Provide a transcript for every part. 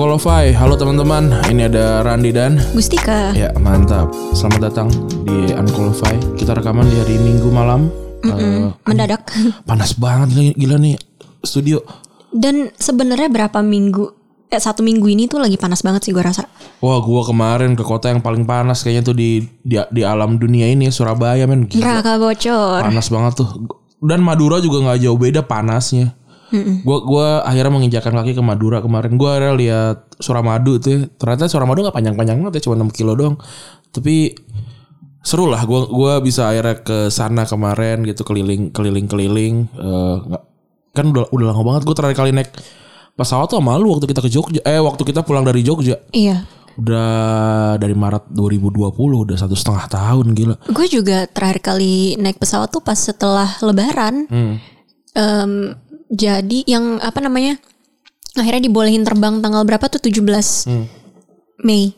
Unqualified. Halo teman-teman, ini ada Randi dan Gustika. ya mantap. Selamat datang di Unqualified. Kita rekaman di hari Minggu malam. Eh, Mendadak. panas banget gila, gila nih studio. Dan sebenarnya berapa minggu? Eh, satu minggu ini tuh lagi panas banget sih gue rasa. Wah, gua kemarin ke kota yang paling panas kayaknya tuh di di, di alam dunia ini Surabaya men. Gila, Neraka bocor. panas banget tuh. Dan Madura juga nggak jauh beda panasnya. Gua gua akhirnya menginjakan kaki ke Madura kemarin. Gua akhirnya lihat Suramadu tuh. ya. Ternyata Suramadu nggak panjang-panjang banget ya, cuma 6 kilo doang. Tapi seru lah. Gua gua bisa akhirnya ke sana kemarin gitu keliling keliling keliling. Eh, nggak- kan udah udah lama banget gue terakhir kali naik pesawat tuh sama lu waktu kita ke Jogja. Eh waktu kita pulang dari Jogja. Iya. Udah dari Maret 2020 udah satu setengah tahun gila. Gue juga terakhir kali naik pesawat tuh pas setelah lebaran. Hmm. Em, jadi yang apa namanya? Akhirnya dibolehin terbang tanggal berapa tuh 17 Hmm. Mei.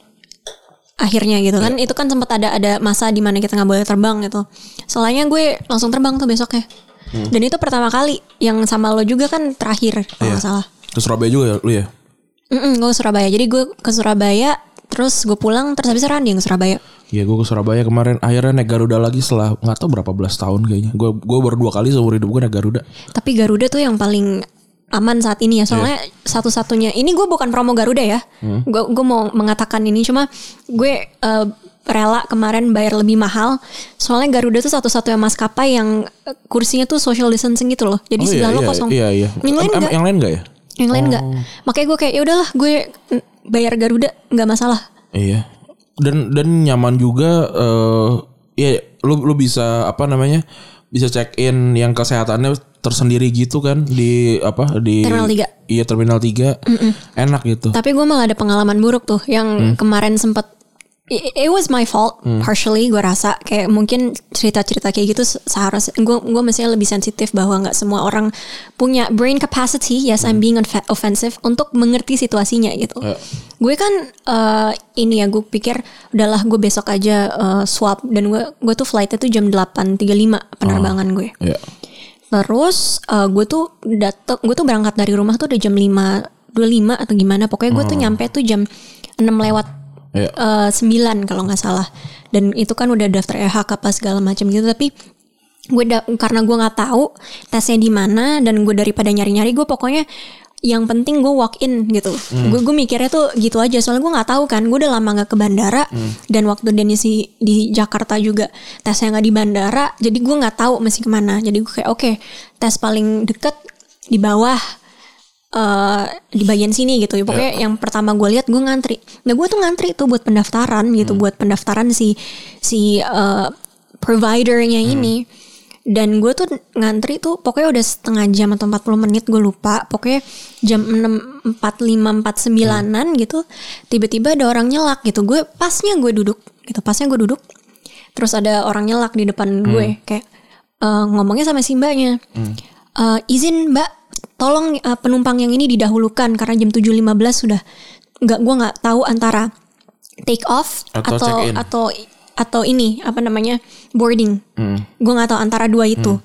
Akhirnya gitu kan. Itu kan sempat ada ada masa di mana kita nggak boleh terbang gitu. Soalnya gue langsung terbang tuh besoknya. Dan itu pertama kali yang sama lo juga kan terakhir kalau nggak salah. Ke Surabaya juga ya lu ya? Mm gue ke Surabaya. Jadi gue ke Surabaya, terus gue pulang, terus habis Randi yang Surabaya. Iya gue ke Surabaya kemarin akhirnya naik Garuda lagi setelah nggak tahu berapa belas tahun kayaknya. Gue gue baru dua kali seumur hidup gue naik Garuda. Tapi Garuda tuh yang paling aman saat ini ya. Soalnya satu-satunya, ini gue bukan promo Garuda ya. Gue gue mau mengatakan ini cuma gue eh, rela kemarin bayar lebih mahal. Soalnya Garuda tuh satu-satunya maskapai yang eh, kursinya tuh social distancing gitu loh. Jadi sebelah lo iya, kosong. Iya iya. Yang lain enggak. yang lain enggak ya? Yang lain enggak. Makanya gue kayak ya udahlah gue bayar Garuda nggak masalah. Iya. Dan dan nyaman juga. eh ya lu lu bisa apa namanya? Bisa check in yang kesehatannya tersendiri gitu kan di apa di Terminal tiga. Iya terminal 3 Enak gitu. Tapi gue malah ada pengalaman buruk tuh yang kemarin sempet it, it was my fault partially gue rasa kayak mungkin cerita-cerita kayak gitu se- seharusnya gue gue mestinya lebih sensitif bahwa nggak semua orang punya brain capacity yes I'm being off- offensive untuk mengerti situasinya gitu. Ya. Gue kan eh, ini ya gue pikir udahlah gue besok aja eh, swab dan gue gue tuh flightnya tuh jam 8.35 penerbangan gue. Iya. Terus eh, gue tuh dateng, gue tuh berangkat dari rumah tuh udah jam 5 25 atau gimana. Pokoknya gue tuh nyampe tuh jam 6 lewat Iya. eh, 9 kalau nggak salah. Dan itu kan udah daftar EHK apa segala macam gitu. Tapi gue da- karena gue nggak tahu tesnya di mana dan gue daripada nyari-nyari gue pokoknya yang penting gue walk in gitu. Gue gue mikirnya tuh gitu aja soalnya gue nggak tahu kan. Gue udah lama nggak ke bandara dan waktu Dennis di, di Jakarta juga tesnya nggak di bandara. Jadi gue nggak tahu mesti ke mana. Jadi gue kayak oke tes paling deket di bawah eh di bagian sini gitu. Ya pokoknya yang pertama gue lihat gue ngantri. Nah gue tuh ngantri tuh buat pendaftaran gitu buat pendaftaran si si eh, providernya ini. Dan gue tuh ngantri tuh pokoknya udah setengah jam atau 40 menit gue lupa. Pokoknya jam 6 45 49an gitu tiba-tiba ada orang nyelak gitu. Gue pasnya gue duduk gitu pasnya gue duduk. Terus ada orang nyelak di depan gue kayak eh, ngomongnya sama si mbaknya. Eh, izin mbak tolong eh, penumpang yang ini didahulukan karena jam 7.15 sudah nggak gue nggak tahu antara take off Atau atau atau atau ini apa namanya boarding. Hmm. gue nggak tahu antara dua itu.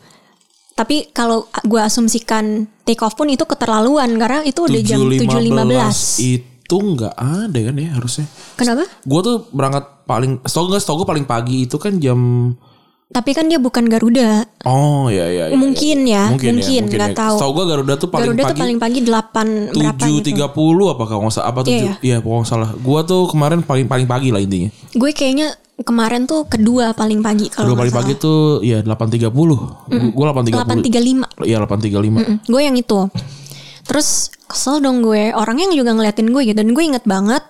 Tapi kalau gue asumsikan take off pun itu keterlaluan karena itu udah jam 7.15 itu nggak ada kan ya harusnya. kenapa? Gue tuh berangkat paling setahu gue paling pagi itu kan jam tapi kan dia bukan Garuda. Oh ya ya. ya, Mungkin ya, Mungkin, mungkin, nggak tahu. Setahu gue Garuda tuh paling Garuda pagi. tuh paling pagi 8 berapa tujuh gitu tiga puluh apa kalau nggak salah. Apa Iya, tujuh iya pokoknya nggak salah. Gua tuh kemarin paling paling pagi lah intinya. Gue kayaknya kemarin tuh kedua paling pagi kalau kedua paling pagi tuh ya delapan tiga puluh. Delapan tiga puluh. 8.35 iya delapan tiga lima. Mm, gue yang itu. Terus kesel dong gue. Orangnya yang juga ngeliatin gue gitu. Dan gue inget banget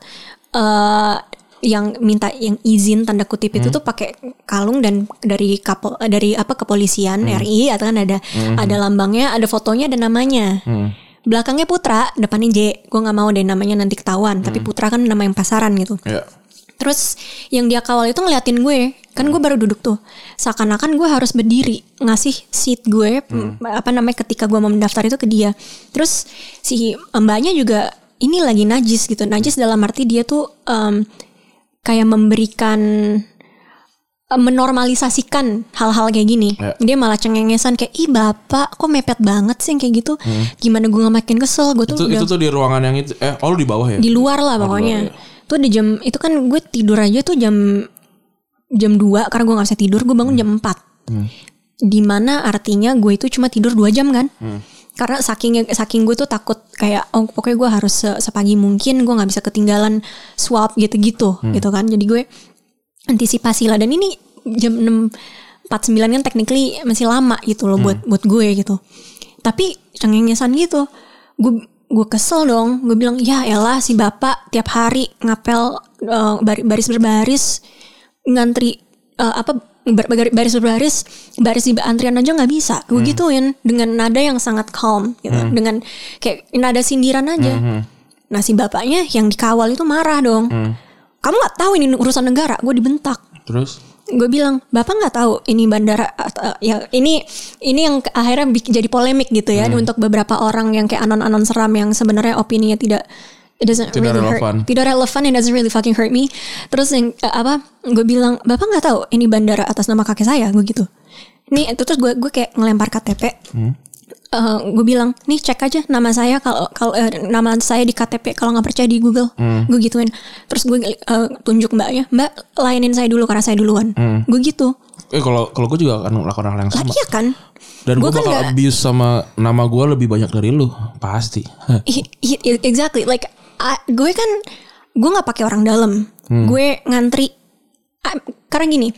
eh yang minta yang izin tanda kutip itu tuh pakai kalung dan dari kapol dari apa kepolisian RI atau kan ada ada lambangnya ada fotonya ada namanya. Belakangnya Putra depannya J. Gue nggak mau deh namanya nanti ketahuan tapi Putra kan nama yang pasaran gitu. Ya. Terus yang dia kawal itu ngeliatin gue, kan gue baru duduk tuh. Seakan-akan gue harus berdiri ngasih seat gue m- apa namanya ketika gue mau mendaftar itu ke dia. Terus si mbaknya juga ini lagi najis gitu. Najis dalam arti dia tuh em, kayak memberikan eh, menormalisasikan hal-hal kayak gini. Ya. Dia malah cengengesan kayak ih bapak kok mepet banget sih kayak gitu. Gimana gue gak makin kesel gue tuh Hmm. Itu udah itu tuh di ruangan yang itu eh oh lu di bawah ya? di luar lah pokoknya. Tuh di jam itu kan gue tidur aja tuh jam jam 2 karena gue nggak bisa tidur gue bangun jam 4 Di mana artinya gue itu cuma tidur dua jam kan karena saking saking gue tuh takut kayak oh pokoknya gue harus se- sepagi mungkin gue nggak bisa ketinggalan swab gitu-gitu gitu kan. Jadi gue antisipasi lah. Dan ini jam 6 49 kan technically masih lama gitu loh buat buat gue gitu. Tapi cengengesan gitu. Gue gue kesel dong. Gue bilang ya elah si bapak tiap hari ngapel bar- baris berbaris ngantri eh, apa bar- bar- baris berbaris baris di antrian aja nggak bisa. Gue gituin dengan nada yang sangat calm gitu. Dengan kayak nada sindiran aja. Nah si bapaknya yang dikawal itu marah dong. Kamu nggak tahu ini urusan negara gue dibentak. Terus? Gue bilang bapak nggak tahu ini bandara atau- ya ini ini yang akhirnya jadi polemik gitu ya untuk beberapa orang yang kayak anon-anon seram yang sebenarnya opininya tidak it doesn't Tidak really hurt. relevan. tidak relevan it doesn't really fucking hurt me. Terus yang eh, apa gue bilang bapak nggak tahu ini bandara atas nama kakek saya gue gitu. Nih itu terus gue gue kayak ngelempar KTP Eh, gue bilang nih cek aja nama saya kalau kalau eh, nama saya di KTP kalau nggak percaya di Google. Gue gituin. Terus gue eh, tunjuk mbaknya mbak layanin saya dulu karena saya duluan. Gue gitu. Eh kalau kalau gue juga akan melakukan hal yang lah sama. iya kan? Dan gue kan bakal nggak- abuse sama nama gue lebih banyak dari lu, pasti. I- i- exactly. Like I- gue kan gue nggak pakai orang dalam. Gue ngantri. I- karena gini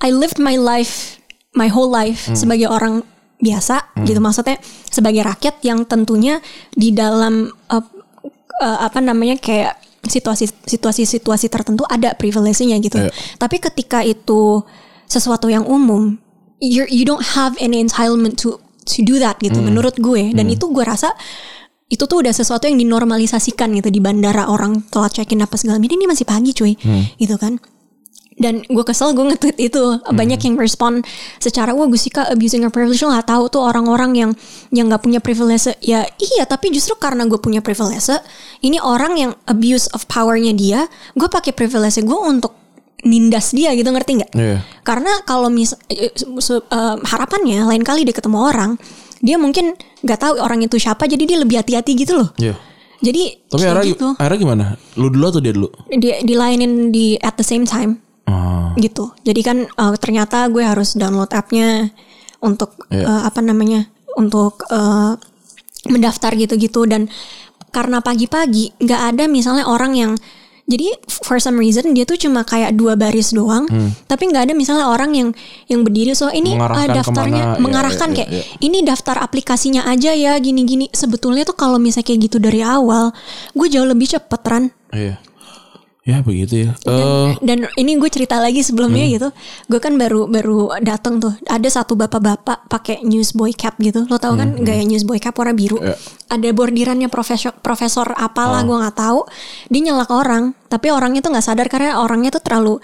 I lived my life my whole life sebagai orang biasa gitu maksudnya sebagai rakyat yang tentunya di dalam uh, uh, apa namanya kayak situasi situasi situasi tertentu ada privilege-nya gitu. Iya. tapi ketika itu sesuatu yang umum you you don't have any entitlement to to do that gitu menurut gue. Dan itu gue rasa itu tuh udah sesuatu yang dinormalisasikan gitu di bandara orang telat check-in apa segala. Macam ini masih pagi cuy. Gitu kan. Dan gue kesel gue nge-tweet itu. Banyak yang respon secara wah Gusika abusing her privilege. Lo gak tahu tuh orang-orang yang yang nggak punya privilege. Ya iya tapi justru karena gue punya privilege ini orang yang abuse of powernya dia gue pakai privilege gue untuk nindas dia gitu. Ngerti nggak? Iya. karena kalau mis eh, harapannya lain kali dia ketemu orang dia mungkin nggak tahu orang itu siapa jadi dia lebih hati-hati gitu loh Iya. jadi Tapi akhirnya, gitu akhirnya gimana? Lu dulu atau dia dulu? dia dilainin di at the same time Ah, gitu. Jadi kan eh, ternyata gue harus download appnya untuk Iya. eh, apa namanya untuk eh, mendaftar gitu-gitu dan karena pagi-pagi nggak ada misalnya orang yang jadi for some reason dia tuh cuma kayak dua baris doang, tapi nggak ada misalnya orang yang yang berdiri so ini Hmm. Mengarahkan daftarnya ke mana, iya, mengarahkan iya, kayak iya. ini daftar aplikasinya aja ya gini-gini. Sebetulnya tuh kalau misalnya kayak gitu dari awal, gue jauh lebih cepet Ran. iya. Ya begitu ya. Eh, Dan ini gue cerita lagi sebelumnya Hmm. gitu. Gue kan baru baru datang tuh. Ada satu bapak-bapak pakai newsboy cap gitu. Lo tau kan gaya newsboy cap warna biru. Hmm, Iya. Ada bordirannya profesor profesor Oh. apalah gue nggak tahu. Dia nyelak orang, tapi orangnya tuh nggak sadar karena orangnya tuh terlalu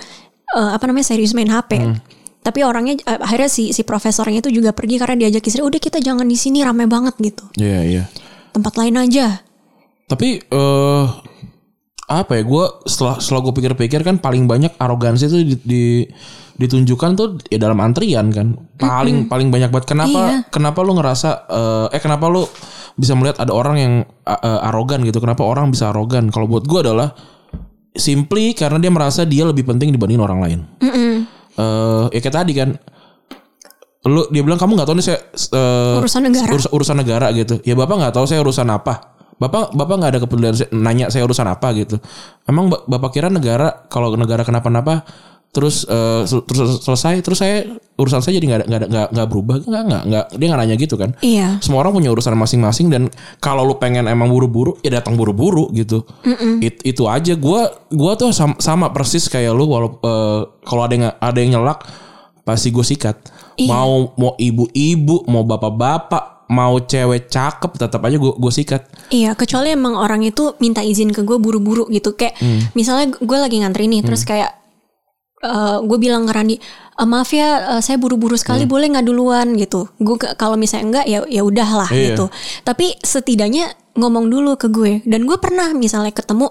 eh, apa namanya serius main HP. Hmm. Tapi orangnya eh, akhirnya si si profesornya itu juga pergi karena diajak istri. Udah kita jangan di sini rame banget gitu. Iya iya. Tempat lain aja. Tapi eh apa ya? Gue setelah setelah gue pikir-pikir kan paling banyak arogansi itu di, di- ditunjukkan tuh ya dalam antrian kan. Paling paling banyak banget. Kenapa Iya. kenapa lu ngerasa eh, eh kenapa lu bisa melihat ada orang yang eh, arogan gitu? Kenapa orang bisa arogan? Kalau buat gue adalah simply karena dia merasa dia lebih penting dibanding orang lain. Eh ya kayak tadi kan lu dia bilang kamu nggak tahu nih saya eh, Urusan negara. urus- urusan negara gitu ya bapak nggak tahu saya urusan apa bapak bapak nggak ada kepedulian nanya saya urusan apa gitu. Emang ba- bapak kira negara kalau negara kenapa-napa terus sel- terus selesai terus saya urusan saya jadi nggak nggak nggak berubah? Nggak nggak nggak. Dia nggak nanya gitu kan? Iya. semua orang punya urusan masing-masing dan kalau lu pengen emang buru-buru ya datang buru-buru gitu. It- itu aja. Gua gua tuh sama, sama persis kayak lu walau eh, kalau ada yang ada yang nyelak pasti gue sikat. Iya. mau mau ibu-ibu mau bapak-bapak mau cewek cakep tetap aja gue gue sikat. Iya, kecuali emang orang itu minta izin ke gue buru-buru gitu. Kayak Hmm. misalnya gue lagi ngantri nih, terus kayak eh, gue bilang ke Randi "Eh, maaf ya eh, saya buru-buru sekali boleh nggak duluan? Gitu. Gue kalau misalnya enggak ya ya udahlah Iya. gitu. Tapi setidaknya ngomong dulu ke gue. Dan gue pernah misalnya ketemu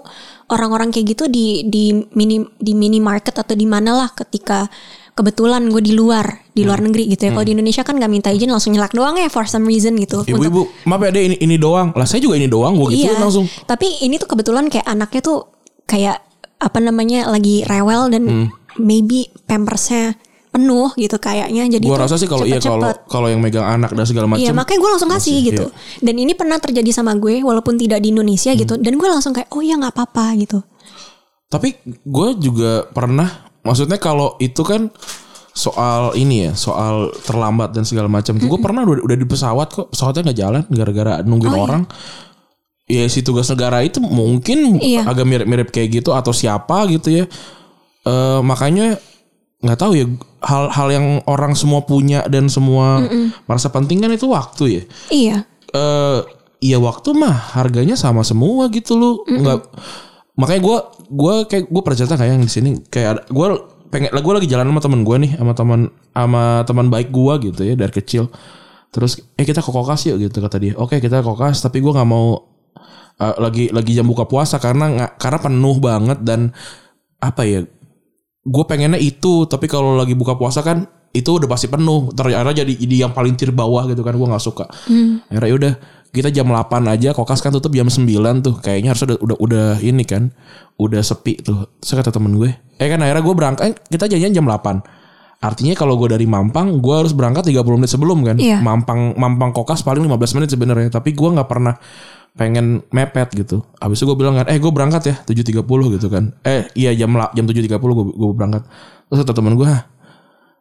orang-orang kayak gitu di di mini di minimarket atau di mana lah ketika kebetulan gue di luar di luar Hmm. negeri gitu ya kalau di Indonesia kan nggak minta izin langsung nyelak doang ya for some reason gitu Untuk- Ibu-ibu, maaf ya deh ini ini doang. Lah saya juga ini doang, gue gituin Iya. langsung. Tapi ini tuh kebetulan kayak anaknya tuh kayak apa namanya lagi rewel dan Hmm. maybe pampersnya penuh gitu kayaknya. Jadi Gua rasa sih kalau iya kalau kalau yang megang anak dan segala macam. Iya makanya gue langsung kasih Kasih, gitu. Dan ini pernah terjadi sama gue walaupun tidak di Indonesia Hmm. gitu. Dan gue langsung kayak oh ya nggak apa-apa gitu. Tapi gue juga pernah, maksudnya kalau itu kan soal ini ya, soal terlambat dan segala macam. Gue pernah udah, udah di pesawat kok, pesawatnya nggak jalan gara-gara nungguin Oh, iya. orang. Ya si tugas negara itu mungkin Iya. agak mirip-mirip kayak gitu atau siapa gitu ya. Eh makanya nggak tahu ya hal-hal yang orang semua punya dan semua merasa penting kan itu waktu ya. Iya. eh iya waktu mah harganya sama semua gitu loh nggak makanya gue gue kayak gue cerita kayak yang di sini kayak gue pengen gue lagi jalan sama temen gue nih sama teman sama teman baik gue gitu ya dari kecil. Terus eh kita ke kokas yuk gitu kata dia. Oke kita ke kokas tapi gue nggak mau eh, lagi lagi jam buka puasa karena nggak karena penuh banget dan apa ya gue pengennya itu tapi kalau lagi buka puasa kan itu udah pasti penuh. Ternyata jadi jadi yang paling tir bawah gitu kan gue nggak suka. Akhirnya udah kita jam 8 aja kokas kan tutup jam 9 tuh kayaknya harus udah udah udah ini kan udah sepi tuh saya kata temen gue eh kan akhirnya gue berangkat eh, kita janjian jam 8 artinya kalau gue dari Mampang gue harus berangkat 30 menit sebelum kan Iya. Mampang Mampang kokas paling 15 menit sebenarnya tapi gue nggak pernah pengen mepet gitu. Habis itu gue bilang kan, eh gue berangkat ya 7.30 gitu kan. Eh iya jam jam 7.30 gue gue berangkat. Terus kata temen gue, "Hah,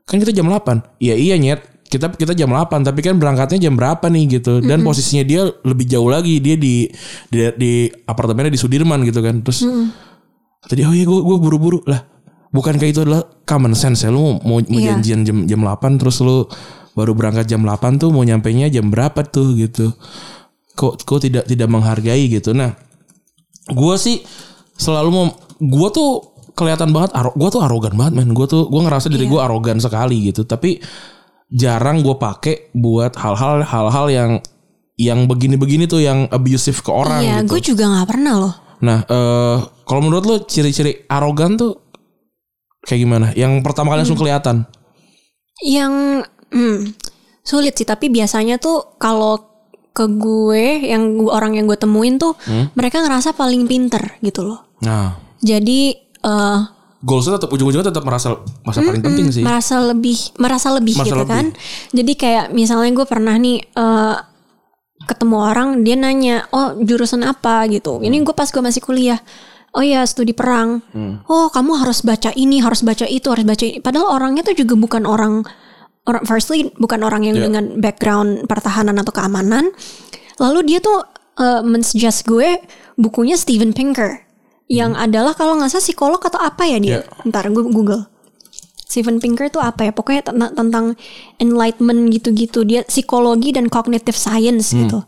kan kita jam 8. Iya iya nyet. Kita kita jam 8 tapi kan berangkatnya jam berapa nih gitu. Dan posisinya dia lebih jauh lagi. Dia di di, di apartemennya di Sudirman gitu kan. Terus kata dia, "Oh iya gue gue buru-buru." Lah, bukankah itu adalah common sense ya? Lu mau mau Iya. janjian jam jam 8 terus lu baru berangkat jam 8 tuh mau nyampainya jam berapa tuh gitu. Kok kok tidak tidak menghargai gitu. Nah, gue sih selalu mau gue tuh kelihatan banget gue tuh arogan banget men gue tuh gue ngerasa diri gue arogan sekali gitu tapi jarang gue pakai buat hal-hal hal-hal yang yang begini-begini tuh yang abusive ke orang iya, gitu gue juga nggak pernah loh. nah eh kalau menurut lo ciri-ciri arogan tuh kayak gimana yang pertama kali langsung kelihatan Yang hmm, sulit sih, tapi biasanya tuh kalau ke gue yang gue- orang yang gue temuin tuh Hmm? mereka ngerasa paling pinter gitu loh. nah Jadi eh goalsnya tetap ujung-ujungnya tetap merasa merasa paling penting sih merasa lebih merasa lebih Merasa gitu lebih. kan. Jadi kayak misalnya gue pernah nih eh ketemu orang dia nanya, "Oh, jurusan apa?" gitu. Ini gue pas gue masih kuliah. Oh ya studi perang. Oh kamu harus baca ini, harus baca itu, harus baca ini. Padahal orangnya tuh juga bukan orang orang firstly bukan orang yang Yeah. dengan background pertahanan atau keamanan. Lalu dia tuh eh, mensuggest gue bukunya Steven Pinker yang adalah kalau nggak salah psikolog atau apa ya dia. Ntar gue Google. Steven Pinker tuh apa ya? Pokoknya tentang, tentang enlightenment gitu-gitu. Dia psikologi dan cognitive science gitu.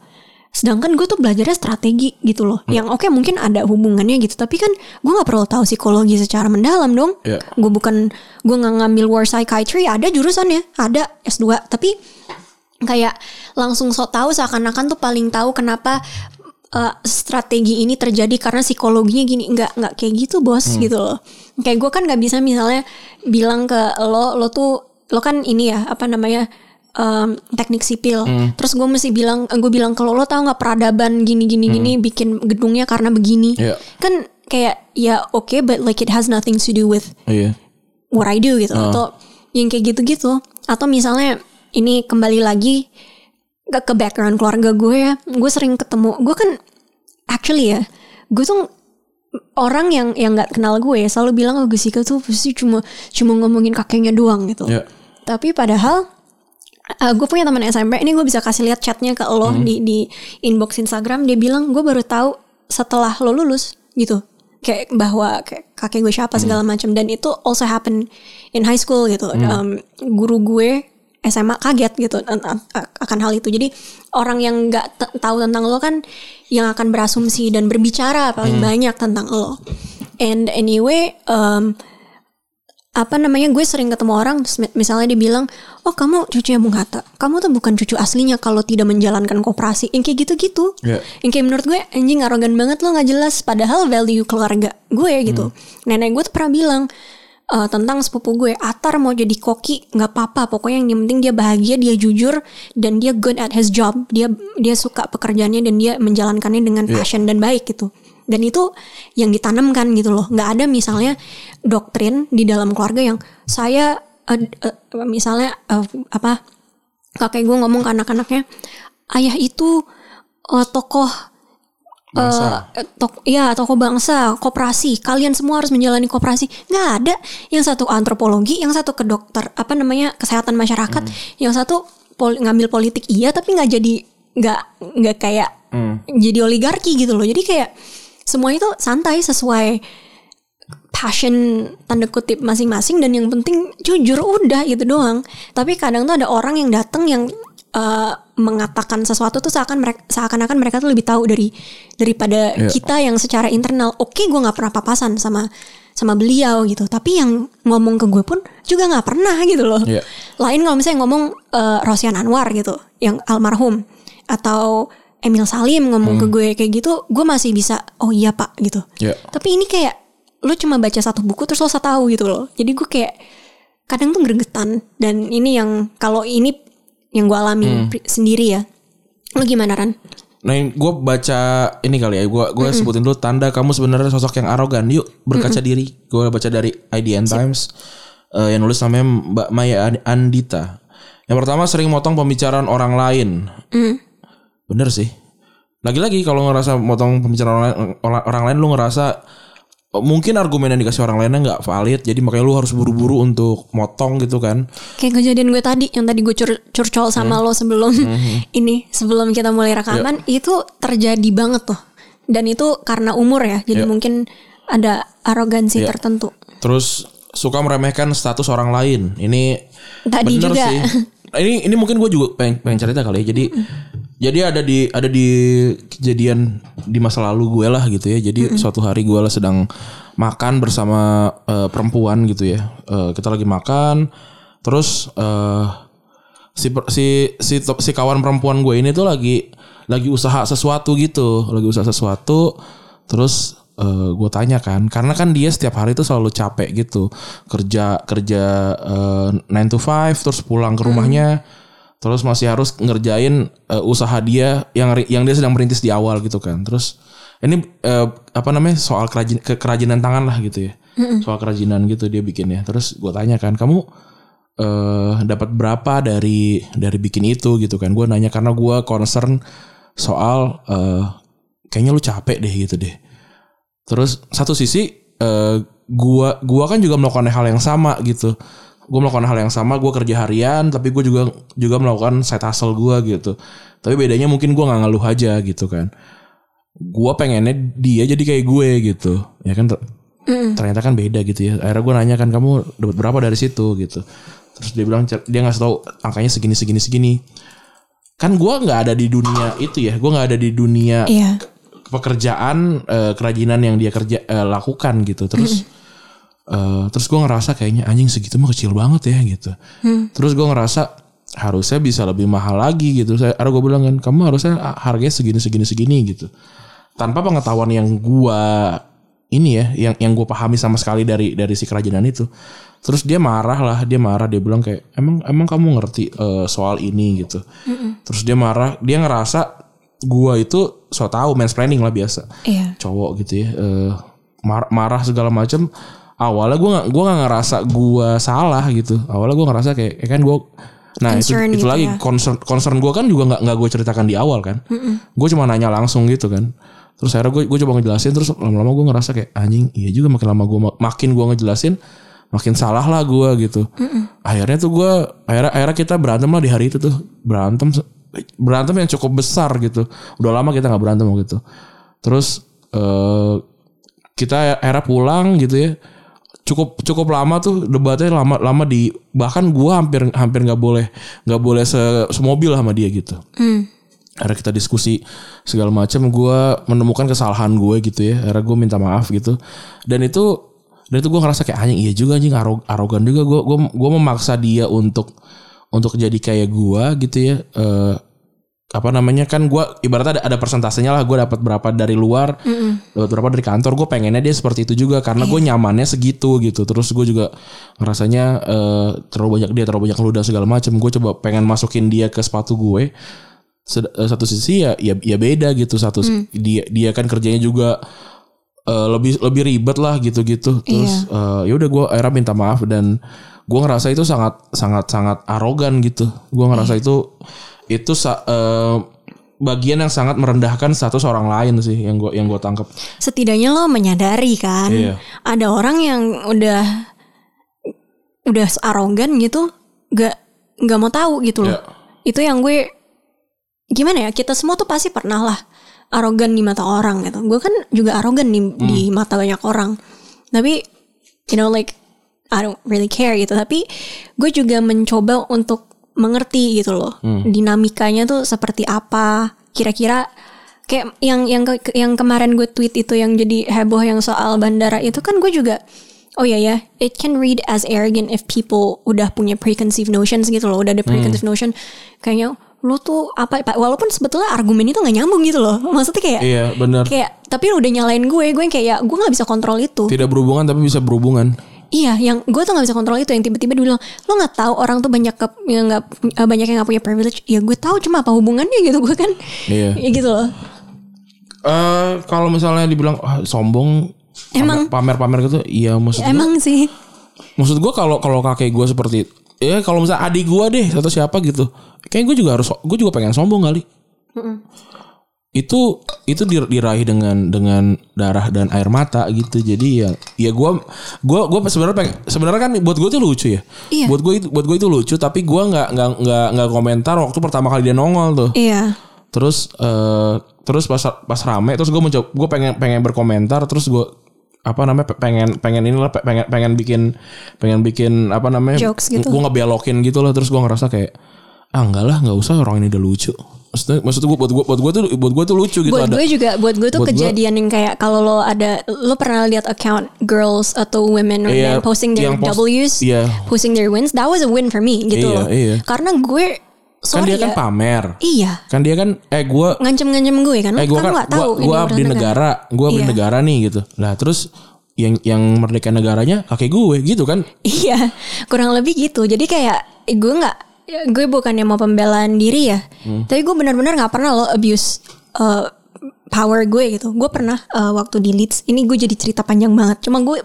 Sedangkan gue tuh belajarnya strategi gitu loh. Yang oke mungkin ada hubungannya gitu. Tapi kan gue nggak perlu tahu psikologi secara mendalam dong. Iya. Gue bukan gue nggak ngambil war psychiatry. Ada jurusannya, ada S2. Tapi kayak langsung so tahu seakan-akan tuh paling tahu kenapa uh, strategi ini terjadi karena psikologinya gini nggak nggak kayak gitu bos gitu loh. Kayak gue kan nggak bisa misalnya bilang ke lo lo tuh lo kan ini ya apa namanya um, teknik sipil. Terus gue mesti bilang gue bilang kalau lo tau nggak peradaban gini gini gini bikin gedungnya karena begini. Iya. kan kayak ya oke but like it has nothing to do with iya. what I do gitu. Atau yang kayak gitu-gitu. Atau misalnya ini kembali lagi ke, ke background keluarga gue ya. Gue sering ketemu gue kan actually ya gue tuh orang yang yang nggak kenal gue ya selalu bilang oh Gusika tuh pasti cuma cuma ngomongin kakeknya doang gitu. Iya. tapi padahal uh, gue punya teman SMP ini gue bisa kasih lihat chatnya ke lo di di inbox Instagram dia bilang gue baru tahu setelah lo lulus gitu. Kayak bahwa kayak kakek gue siapa segala macam. Dan itu also happen in high school gitu. Um, guru gue SMA kaget gitu an- an- akan hal itu. Jadi orang yang nggak tahu tentang lo kan yang akan berasumsi dan berbicara paling banyak tentang lo. And anyway um, apa namanya gue sering ketemu orang misalnya dia bilang oh kamu cucunya Bung Hatta kamu tuh bukan cucu aslinya kalau tidak menjalankan koperasi. Yang kayak gitu-gitu. Iya. yang kayak menurut gue anjing arogan banget lo nggak jelas. Padahal value keluarga gue gitu. Nenek gue tuh pernah bilang eh, tentang sepupu gue. Atar mau jadi koki nggak apa-apa. Pokoknya yang penting dia bahagia dia jujur dan dia good at his job. Dia dia suka pekerjaannya dan dia menjalankannya dengan passion dan baik gitu. Dan itu yang ditanamkan gitu loh. Nggak ada misalnya doktrin di dalam keluarga yang saya eh, eh, misalnya eh, apa kakek gue ngomong ke anak-anaknya ayah itu eh, tokoh Bangsa. eh, tok ya tokoh bangsa koperasi. Kalian semua harus menjalani koperasi. Nggak ada. Yang satu antropologi yang satu ke dokter apa namanya kesehatan masyarakat. Yang satu pol- ngambil politik iya tapi nggak jadi nggak nggak kayak jadi oligarki gitu loh. Jadi kayak semua itu santai sesuai passion tanda kutip masing-masing. Dan yang penting jujur udah gitu doang. Tapi kadang tuh ada orang yang datang yang eh, mengatakan sesuatu tuh seakan mereka seakan-akan mereka tuh lebih tahu dari daripada Iya. kita yang secara internal. Oke, gue nggak pernah papasan sama sama beliau gitu. Tapi yang ngomong ke gue pun juga nggak pernah gitu loh. Iya. Lain kalau misalnya ngomong eh, Rosian Anwar gitu, yang almarhum atau Emil Salim ngomong ke gue kayak gitu, gue masih bisa oh iya pak gitu. Iya. Tapi ini kayak lu cuma baca satu buku terus lo tahu gitu loh. Jadi gue kayak kadang tuh gregetan dan ini yang kalau ini yang gue alami pri- sendiri ya. Lu gimana Ran? Nah, gue baca ini kali ya. Gue gue sebutin dulu tanda kamu sebenarnya sosok yang arogan. Yuk berkaca diri. Gue baca dari IDN Times eh, yang nulis namanya Mbak Maya An- Andita. Yang pertama sering motong pembicaraan orang lain. Bener sih. Lagi-lagi kalau ngerasa motong pembicaraan orang, orang, orang lain lu ngerasa mungkin argumen yang dikasih orang lainnya nggak valid. Jadi makanya lu harus buru-buru untuk motong gitu kan. Kayak kejadian gue tadi yang tadi gue cur curcol sama lo sebelum ini sebelum kita mulai rekaman itu terjadi banget tuh. Dan itu karena umur ya. Jadi Ya. mungkin ada arogansi tertentu. Terus suka meremehkan status orang lain. Ini Tadi bener juga. sih. Ini ini mungkin gue juga pengen, pengen cerita kali ya. Jadi jadi ada di ada di kejadian di masa lalu gue lah gitu ya. Jadi suatu hari gue lah sedang makan bersama eh, perempuan gitu ya. Eh, kita lagi makan. Terus eh si si si si kawan perempuan gue ini tuh lagi lagi usaha sesuatu gitu, lagi usaha sesuatu. Terus eh, gue tanya kan, karena kan dia setiap hari tuh selalu capek gitu, kerja kerja eh, 9 to 5 terus pulang ke rumahnya, terus masih harus ngerjain eh, usaha dia yang yang dia sedang merintis di awal gitu kan. Terus ini eh, apa namanya soal kerajin, ke- kerajinan tangan lah gitu ya, soal kerajinan gitu dia bikinnya. Terus gue tanya kan, kamu eh dapat berapa dari dari bikin itu? Gitu kan. Gue nanya karena gue concern soal eh kayaknya lu capek deh gitu deh. Terus satu sisi eh gua gua kan juga melakukan hal yang sama gitu gue melakukan hal yang sama gue kerja harian tapi gue juga juga melakukan side hustle gue gitu. Tapi bedanya mungkin gue nggak ngeluh aja gitu kan. Gue pengennya dia jadi kayak gue gitu. Ya kan ter- ternyata kan beda gitu ya. Akhirnya gue nanya kan kamu dapat berapa dari situ? gitu. Terus dia bilang dia nggak tahu angkanya segini segini segini. Kan gue nggak ada di dunia itu ya. Gue nggak ada di dunia Iya. pekerjaan eh, kerajinan yang dia kerja eh, lakukan gitu. Terus eh, terus gue ngerasa kayaknya anjing segitu mah kecil banget ya gitu. Terus gue ngerasa harusnya bisa lebih mahal lagi gitu. Saya ada gue bilang kan kamu harusnya harganya segini segini segini gitu. Tanpa pengetahuan yang gue ini ya yang yang gue pahami sama sekali dari dari si kerajinan itu. Terus dia marah lah dia marah dia bilang kayak emang emang kamu ngerti eh, soal ini gitu. Terus dia marah dia ngerasa gua itu so tau mansplaining lah biasa. Iya. cowok gitu ya eh, mar- marah segala macam awalnya gua nggak gua nggak ngerasa gua salah gitu. Awalnya gua ngerasa kayak ya kan gua nah itu Concern itu gitu lagi ya. concern concern gua kan juga nggak nggak gue ceritakan di awal kan. Gue cuma nanya langsung gitu kan. Terus akhirnya gue gue coba ngejelasin terus lama-lama gue ngerasa kayak anjing iya juga makin lama gue makin gue ngejelasin makin salah lah gue gitu. Akhirnya tuh gue akhirnya akhirnya kita berantem lah di hari itu tuh. Berantem berantem yang cukup besar gitu. Udah lama kita nggak berantem gitu terus eh kita akhirnya pulang gitu ya cukup cukup lama tuh debatnya lama lama di bahkan gua hampir hampir nggak boleh nggak boleh se semobil sama dia gitu Hmm. akhirnya kita diskusi segala macam gua menemukan kesalahan gue gitu ya akhirnya gue minta maaf gitu dan itu Dan itu gue ngerasa kayak anjing iya juga anjing arog- arogan juga gue gue gue memaksa dia untuk untuk jadi kayak gue gitu ya. Eh apa namanya? Kan gue ibaratnya ada, ada persentasenya lah gue dapat berapa dari luar dapat berapa dari kantor. Gue pengennya dia seperti itu juga karena gue nyamannya segitu gitu. Terus gue juga ngerasanya eh, terlalu banyak dia terlalu banyak ludah segala macam gue coba pengen masukin dia ke sepatu gue. Sed- eh, satu sisi ya ya, ya beda gitu. Satu dia dia kan kerjanya juga eh, lebih lebih ribet lah gitu-gitu. Terus eh, ya udah gue akhirnya minta maaf dan gue ngerasa itu sangat sangat sangat arogan gitu. Gue ngerasa itu itu sa- eh, bagian yang sangat merendahkan status orang lain sih yang gue yang gue tangkap setidaknya lo menyadari kan Iya. ada orang yang udah udah arogan gitu gak nggak mau tahu gitu loh. Iya. itu yang gue gimana ya kita semua tuh pasti pernah lah arogan di mata orang gitu. Gue kan juga arogan di, di mata banyak orang. Tapi you know like I don't really care gitu. Tapi gue juga mencoba untuk mengerti gitu loh dinamikanya tuh seperti apa. Kira-kira kayak yang yang ke- yang kemarin gue tweet itu yang jadi heboh yang soal bandara itu kan gue juga oh ya ya it can read as arrogant if people udah punya preconceived notions gitu loh udah ada preconceived notion. Kayaknya lo tuh apa walaupun sebetulnya argumen itu nggak nyambung gitu loh. Maksudnya kayak iya benar kayak tapi lo udah nyalain gue gue yang kayak gue nggak bisa kontrol itu. Tidak berhubungan tapi bisa berhubungan Iya, yang gue tuh nggak bisa kontrol itu. Yang tiba-tiba dia bilang, lo nggak tahu orang tuh banyak ke, yang nggak eh, banyak yang nggak punya privilege. Ya gue tahu, cuma apa hubungannya gitu gue kan? Iya. Ya gitu loh. eh kalau misalnya dibilang ah, sombong Emang. pamer-pamer gitu iya maksud Emang sih. maksud gue kalau kalau kakek gue seperti ya kalau misalnya adik gue deh atau siapa gitu kayak gue juga harus gue juga pengen sombong kali itu itu dir- diraih dengan dengan darah dan air mata gitu jadi ya ya gue gue gue sebenarnya pengen sebenarnya kan buat gue itu lucu ya Iya. buat gue itu buat gue itu lucu tapi gue nggak nggak nggak nggak komentar waktu pertama kali dia nongol tuh Iya. terus eh terus pas pas rame terus gue mencoba gue pengen pengen berkomentar terus gue apa namanya pe- pengen pengen inilah pe- pengen pengen bikin pengen bikin apa namanya Jokes gitu. gue ngebelokin gitu loh terus gue ngerasa kayak ah enggak lah nggak usah orang ini udah lucu maksudnya maksud gue buat gue buat gue tuh buat gue tuh lucu gitu buat ada gue juga, buat gue tuh buat gua- kejadian yang kayak kalau lo ada, lo pernah lihat account girls atau women or Iya, men posting their yang post- W's, iya. posting their wins, that was a win for me gitu Iya, loh. iya. Karena gue, kan sorry dia kan ya, pamer iya, kan dia kan eh gue ngancem-ngancem gue kan, eh gue kan kan gue gue abdi negara gue abdi Iya. negara nih gitu lah terus yang yang merdeka negaranya kakek gue gitu kan Iya, kurang lebih gitu. Jadi kayak gue nggak, ya, gue bukannya mau pembelaan diri ya, tapi gue benar-benar nggak pernah lo abuse uh, power gue gitu. Gue pernah uh, waktu di Leeds, ini gue jadi cerita panjang banget. Cuma gue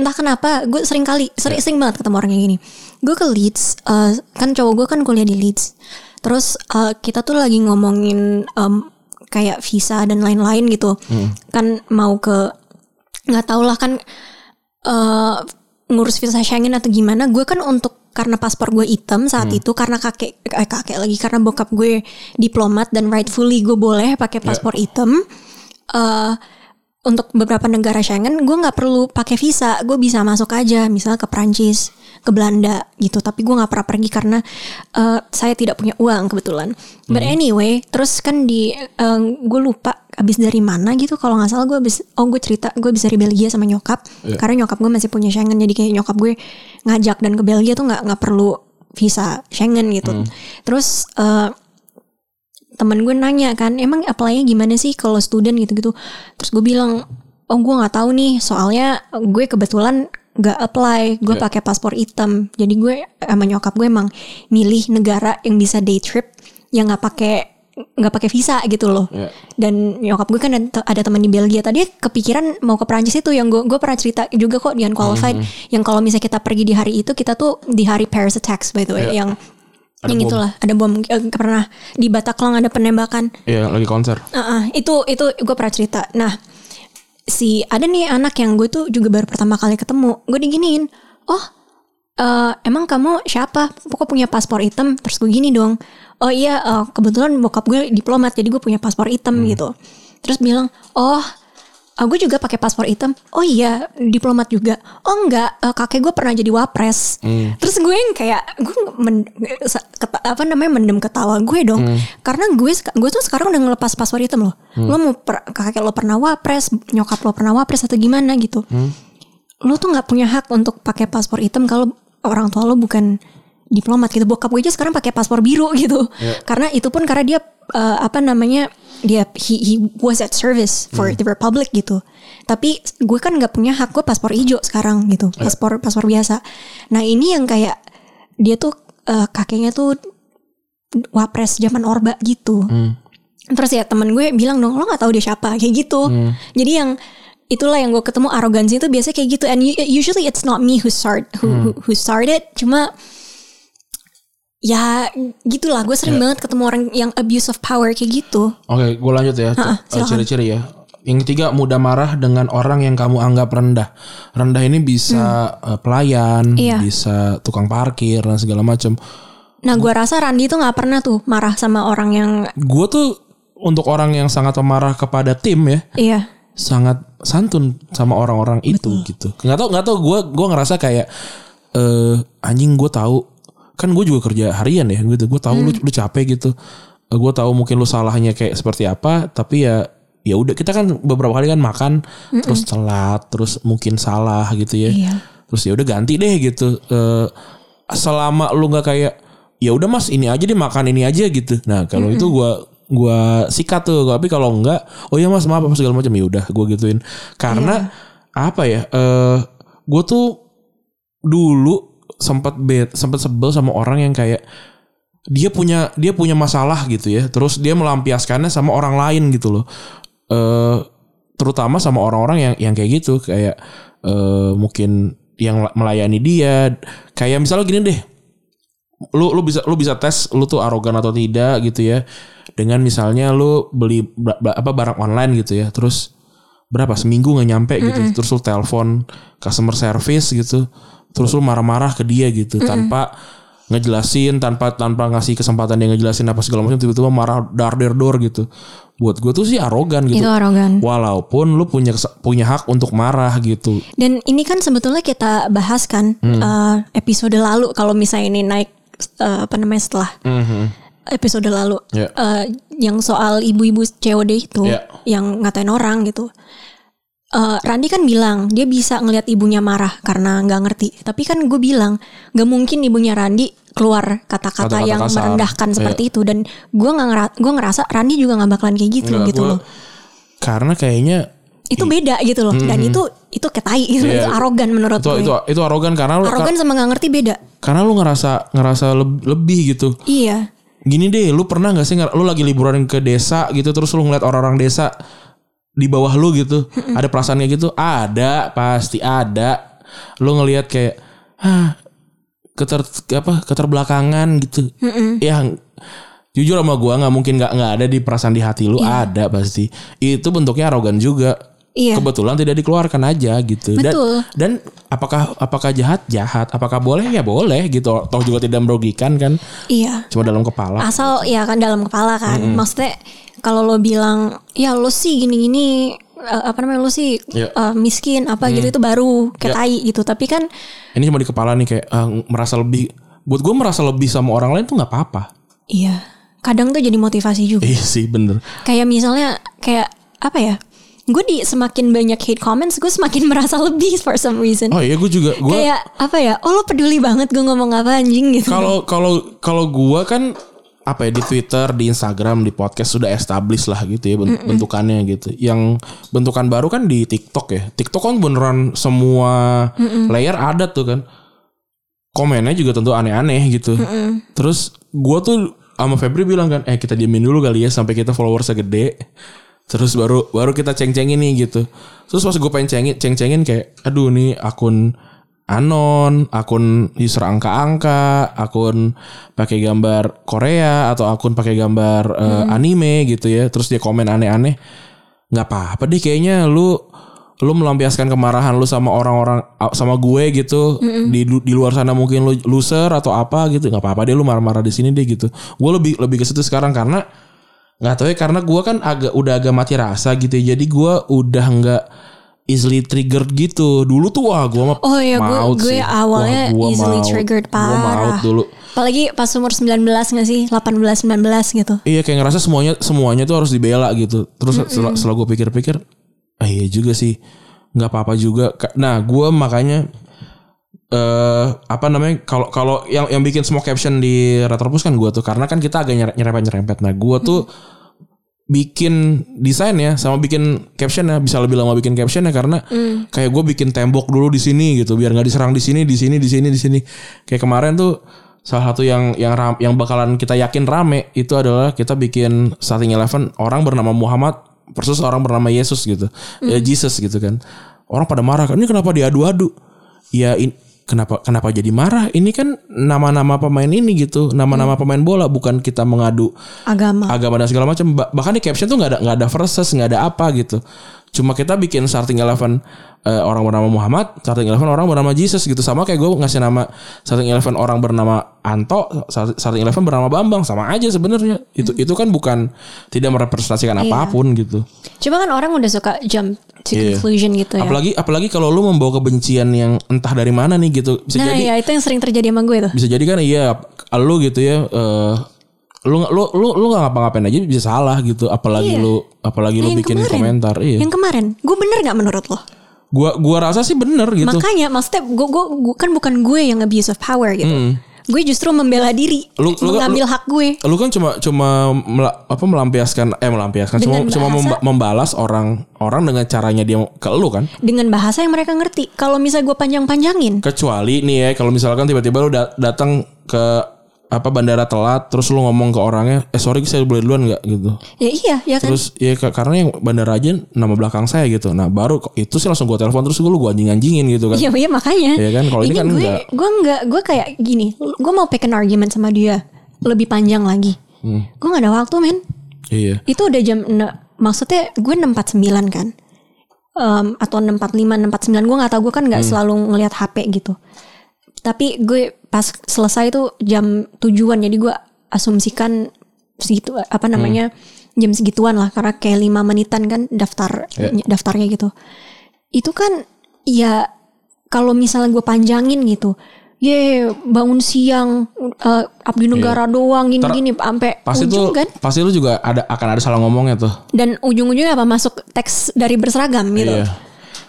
entah kenapa gue sering kali, sering, sering banget ketemu orang yang gini. Gue ke Leeds, uh, kan cowok gue kan kuliah di Leeds. Terus uh, kita tuh lagi ngomongin um, kayak visa dan lain-lain gitu. Kan mau ke nggak tau lah kan eh ngurus visa Schengen atau gimana gue kan untuk karena paspor gue hitam saat itu karena kakek eh, kakek lagi karena bokap gue diplomat dan rightfully gue boleh pakai paspor hitam eh untuk beberapa negara Schengen gue nggak perlu pakai visa. Gue bisa masuk aja misalnya ke Prancis ke Belanda gitu. Tapi gue nggak pernah pergi karena eh, saya tidak punya uang kebetulan. But anyway terus kan di eh, gue lupa abis dari mana gitu. Kalau nggak salah gue abis oh gue cerita gue bisa dari Belgia sama nyokap. Karena nyokap gue masih punya Schengen jadi kayak nyokap gue ngajak dan ke Belgia tuh nggak nggak perlu visa Schengen gitu. Terus eh, temen gue nanya kan emang apply-nya gimana sih kalau student? gitu-gitu. Terus gue bilang oh gue nggak tahu nih soalnya gue kebetulan nggak apply gue pakai paspor hitam. Jadi gue sama nyokap gue emang milih negara yang bisa day trip yang nggak pakai nggak pakai visa gitu loh. Iya. dan nyokap gue kan ada, teman di Belgia. Tadi kepikiran mau ke Prancis itu yang gue gue pernah cerita juga kok di unqualified yang kalau misalnya kita pergi di hari itu kita tuh di hari Paris attacks by the way yang Ada yang bom. itulah ada bom eh, pernah di Bataclan ada penembakan Iya lagi konser Uh-uh, itu itu gue pernah cerita. Nah, si ada nih anak yang gue tuh juga baru pertama kali ketemu. Gue diginiin, oh eh, emang kamu siapa? Pokok punya paspor hitam. Terus gue gini dong. Oh iya, eh, kebetulan bokap gue diplomat, jadi gue punya paspor hitam gitu. Terus bilang, oh eh, gue juga pakai paspor hitam. Oh iya, diplomat juga. Oh enggak, eh, kakek gue pernah jadi wapres. Terus gue yang kayak gue men- keta- apa namanya mendem ketawa gue dong. Karena gue gue tuh sekarang udah ngelepas paspor hitam loh. Lo mau per- kakek lo pernah wapres, nyokap lo pernah wapres atau gimana gitu. lo tuh nggak punya hak untuk pakai paspor hitam kalau orang tua lo bukan diplomat gitu. Bokap gue aja sekarang pakai paspor biru gitu. Karena itu pun karena dia eh, apa namanya dia he, he was at service for the republic gitu. Tapi gue kan nggak punya hak gue paspor hijau sekarang gitu. Paspor paspor biasa. Nah ini yang kayak dia tuh eh, kakeknya tuh wapres zaman orba gitu. Terus ya temen gue bilang dong lo nggak tahu dia siapa kayak gitu. Jadi yang itulah yang gue ketemu arogansi itu biasanya kayak gitu. And usually it's not me who start who who, who started. Cuma ya gitulah gue sering banget ketemu orang yang abuse of power kayak gitu. Oke, gue lanjut ya. Eh. Ciri-ciri ya. Yang ketiga mudah marah dengan orang yang kamu anggap rendah. Rendah ini bisa eh, pelayan, Iya. bisa tukang parkir dan segala macam. Nah gue rasa Randi tuh nggak pernah tuh marah sama orang yang Gue tuh untuk orang yang sangat pemarah kepada tim ya, iya sangat santun sama orang-orang itu gitu. Nggak tau nggak tau gue gue ngerasa kayak eh anjing gue tahu kan gue juga kerja harian ya gitu. Gue tahu lu lu capek gitu. gue tahu mungkin lu salahnya kayak seperti apa, tapi ya ya udah. Kita kan beberapa kali kan makan terus telat terus mungkin salah gitu ya. Iya. terus ya udah ganti deh gitu. Eh, selama lu nggak kayak ya udah mas ini aja deh makan ini aja gitu. Nah kalau itu gua gua sikat tuh. Tapi kalau enggak oh ya mas maaf apa segala macam. Ya udah gua gituin. Karena apa ya eh gue tuh dulu sempat bet sempat sebel sama orang yang kayak dia punya dia punya masalah gitu ya. Terus dia melampiaskannya sama orang lain gitu loh. Eh terutama sama orang-orang yang yang kayak gitu. Kayak eh mungkin yang melayani dia. Kayak misalnya gini deh. Lu lu bisa lu bisa tes lu tuh arogan atau tidak gitu ya. Dengan misalnya lu beli apa barang online gitu ya. Terus berapa seminggu nggak nyampe gitu terus lu telepon customer service gitu terus lu marah-marah ke dia gitu tanpa ngejelasin tanpa tanpa ngasih kesempatan dia ngejelasin apa segala macam tiba-tiba marah dar der dor gitu buat gue tuh sih arogan gitu Itu arogan. walaupun lu punya punya hak untuk marah gitu Dan ini kan sebetulnya kita bahas kan Hmm. eh, episode lalu kalau misalnya ini naik eh, apa namanya setelah Mhm. episode lalu Ya. Eh, yang soal ibu-ibu COD itu Ya. yang ngatain orang gitu. Eh, Randi kan bilang dia bisa ngelihat ibunya marah karena nggak ngerti. Tapi kan gue bilang nggak mungkin ibunya Randi keluar kata-kata yang kasar. merendahkan Iya. seperti itu. Dan gue nggak ngera- gue ngerasa Randi juga nggak bakalan kayak gitu Nggak, gitu gua- loh. karena kayaknya Itu beda gitu loh. Dan itu itu ketai gitu. Iya. Itu arogan menurut itu gue. itu itu arogan karena lu arogan sama nggak ngerti beda. karena lu ngerasa ngerasa leb- lebih gitu Iya. gini deh lu pernah nggak sih lu lagi liburan ke desa gitu terus lu ngeliat orang-orang desa di bawah lu gitu. Ada perasaan kayak gitu? Ada pasti ada. Lu ngelihat kayak ah keter apa keterbelakangan gitu. Ya jujur sama gua nggak mungkin nggak nggak ada di perasaan di hati lu ada pasti. Itu bentuknya arogan juga. Iya. kebetulan tidak dikeluarkan aja gitu. Dan Betul. dan apakah apakah jahat? Jahat. Apakah boleh? Ya boleh gitu. Toh juga tidak merugikan kan? Iya. cuma dalam kepala. Asal ya kan dalam kepala kan. Maksudnya kalau lo bilang ya lo sih gini-gini eh, apa namanya lo sih Ya. eh, miskin apa gitu itu baru kayak Ya. tai gitu. Tapi kan ini cuma di kepala nih kayak ah, merasa lebih buat gue merasa lebih sama orang lain tuh nggak apa-apa. Iya. Kadang tuh jadi motivasi juga. Iya sih bener. Kayak misalnya kayak apa ya gue di semakin banyak hate comments gue semakin merasa lebih for some reason. Oh iya gue juga gue kayak apa ya oh lo peduli banget gue ngomong apa anjing gitu. Kalau kalau kalau gue kan apa ya di Twitter di Instagram di podcast sudah established lah gitu ya bent- bentukannya gitu. Yang bentukan baru kan di TikTok ya. TikTok kan beneran semua layer ada tuh kan. Komennya juga tentu aneh-aneh gitu. Terus gue tuh sama Febri bilang kan eh kita diemin dulu kali ya sampai kita followersnya gede. Terus baru baru kita ceng-cengin nih gitu. Terus pas gue pengen cengin ceng-cengin kayak aduh nih akun anon akun user angka-angka akun pakai gambar Korea atau akun pakai gambar eh, anime gitu ya. Terus dia komen aneh-aneh. Nggak apa-apa deh kayaknya lu lu melampiaskan kemarahan lu sama orang-orang sama gue gitu. Di di luar sana mungkin lu loser atau apa gitu. Nggak apa-apa deh lu marah-marah di sini deh gitu. Gue lebih lebih ke situ sekarang karena nggak tahu ya karena gue kan agak udah agak mati rasa gitu ya. Jadi gue udah nggak easily triggered gitu dulu tuh wah gue mah Oh iya, gue- maut gue sih. awalnya Wah, gua easily maut. triggered, Gua maut parah. dulu apalagi pas umur 19 gak sih 18 19 gitu Iya kayak ngerasa semuanya semuanya tuh harus dibela gitu. Terus setelah, setelah gue pikir-pikir, ah iya juga sih. nggak apa-apa juga. Nah, gue makanya eh apa namanya kalau kalau yang yang bikin semua caption di Retropus kan gue tuh karena kan kita agak nyere- nyerempet-nyerempet. Nah, gue tuh bikin desain ya sama bikin caption ya bisa lebih lama bikin caption ya karena kayak gue bikin tembok dulu di sini gitu biar nggak diserang di sini di sini di sini di sini. Kayak kemarin tuh salah satu yang yang ram, yang bakalan kita yakin rame itu adalah kita bikin starting eleven orang bernama Muhammad versus orang bernama Yesus gitu. Ya Jesus gitu kan. Orang pada marah kan ini kenapa diadu-adu? Ya in- kenapa kenapa jadi marah? Ini kan nama-nama pemain ini gitu. Nama-nama pemain bola bukan kita mengadu Agama. agama dan segala macam. Ba- bahkan di caption tuh nggak ada nggak ada verses nggak ada apa gitu cuma kita bikin starting eleven eh, orang bernama Muhammad starting eleven orang bernama Jesus gitu. Sama kayak gue ngasih nama starting eleven orang bernama Anto start- starting eleven bernama Bambang. Sama aja sebenarnya. Itu itu kan bukan tidak merepresentasikan apa pun gitu. Cuma kan orang udah suka jump to Iya. conclusion gitu ya. apalagi apalagi kalau lu membawa kebencian yang entah dari mana nih gitu. Bisa nah jadi ya itu yang sering terjadi sama gue tuh. bisa jadi kan iya lu gitu ya eh lu lu lu lu nggak ngapa-ngapain aja bisa salah gitu apalagi Iya. lu apalagi lu Nah, yang bikin kemarin. komentar iya Yang kemarin, gue bener nggak menurut lo? gua gua rasa sih bener gitu Makanya maksudnya gue, gue, gue- kan bukan gue yang abuse of power gitu. Gue justru membela diri. Lu- lu- mengambil hak gue. lu kan cuma cuma mela- apa melampiaskan eh melampiaskan cuma Dengan cuma bahasa- memba- membalas orang orang dengan caranya dia ke lu kan dengan bahasa yang mereka ngerti. Kalau misalnya gue panjang-panjangin, kecuali nih ya kalau misalkan tiba-tiba lu da- datang ke apa bandara telat terus lu ngomong ke orangnya eh sorry saya boleh duluan nggak gitu ya iya, ya kan. Terus ya ka- karena yang bandara aja nama belakang saya gitu. Nah baru itu sih langsung gue telepon terus gue lu gue anjing anjingin gitu kan. Iya, iya makanya. Iya kan, kalau ini kan gue, enggak. gue enggak, gue kayak gini. Gue mau pick an argument sama dia lebih panjang lagi. Hmm. Gue gak ada waktu men. Iya. Itu udah jam, maksudnya gue 649 kan. Em, atau 645, 649 gue gak tahu gue kan Hmm. gak selalu ngelihat HP gitu. Tapi gue pas selesai itu jam tujuan jadi gue asumsikan segitu apa namanya Hmm. jam segituan lah karena kayak lima menitan kan daftar Ya. daftarnya gitu. Itu kan ya kalau misalnya gue panjangin gitu, ye bangun siang uh, abdi negara doang gini-gini sampai Iya. Pasti ujung tuh kan pasti lu juga ada akan ada salah ngomongnya tuh. dan ujung-ujungnya apa masuk teks dari berseragam gitu. Iya.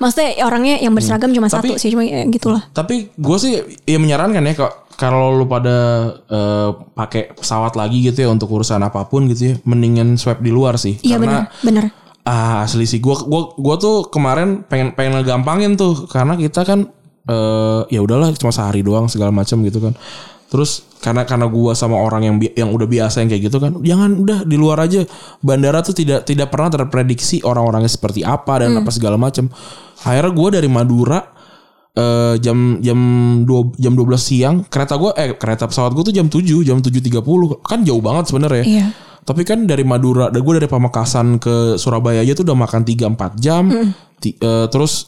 Maksudnya orangnya yang berseragam cuma Tapi- satu sih cuma ya gitulah. Tapi gue sih ya menyarankan ya kok kalau lu pada eh, pakai pesawat lagi gitu ya untuk urusan apa pun gitu ya, mendingan swab di luar sih. Iya Karena benar, benar. ah asli sih gua gua gua tuh kemarin pengen pengen ngegampangin tuh karena kita kan eh ya udahlah cuma sehari doang segala macam gitu kan. Terus karena karena gua sama orang yang bi- yang udah biasa yang kayak gitu kan, jangan udah di luar aja. Bandara tuh tidak tidak pernah terprediksi orang-orangnya seperti apa dan apa segala macam. Akhirnya gua dari Madura eh jam jam 2 jam 12 siang kereta gua eh kereta pesawat gua tuh jam 7 jam 7.30 kan jauh banget sebenarnya Iya. tapi kan dari Madura, dan gue dari Pamekasan ke Surabaya aja tuh udah makan 3-4 jam. Ti- eh, terus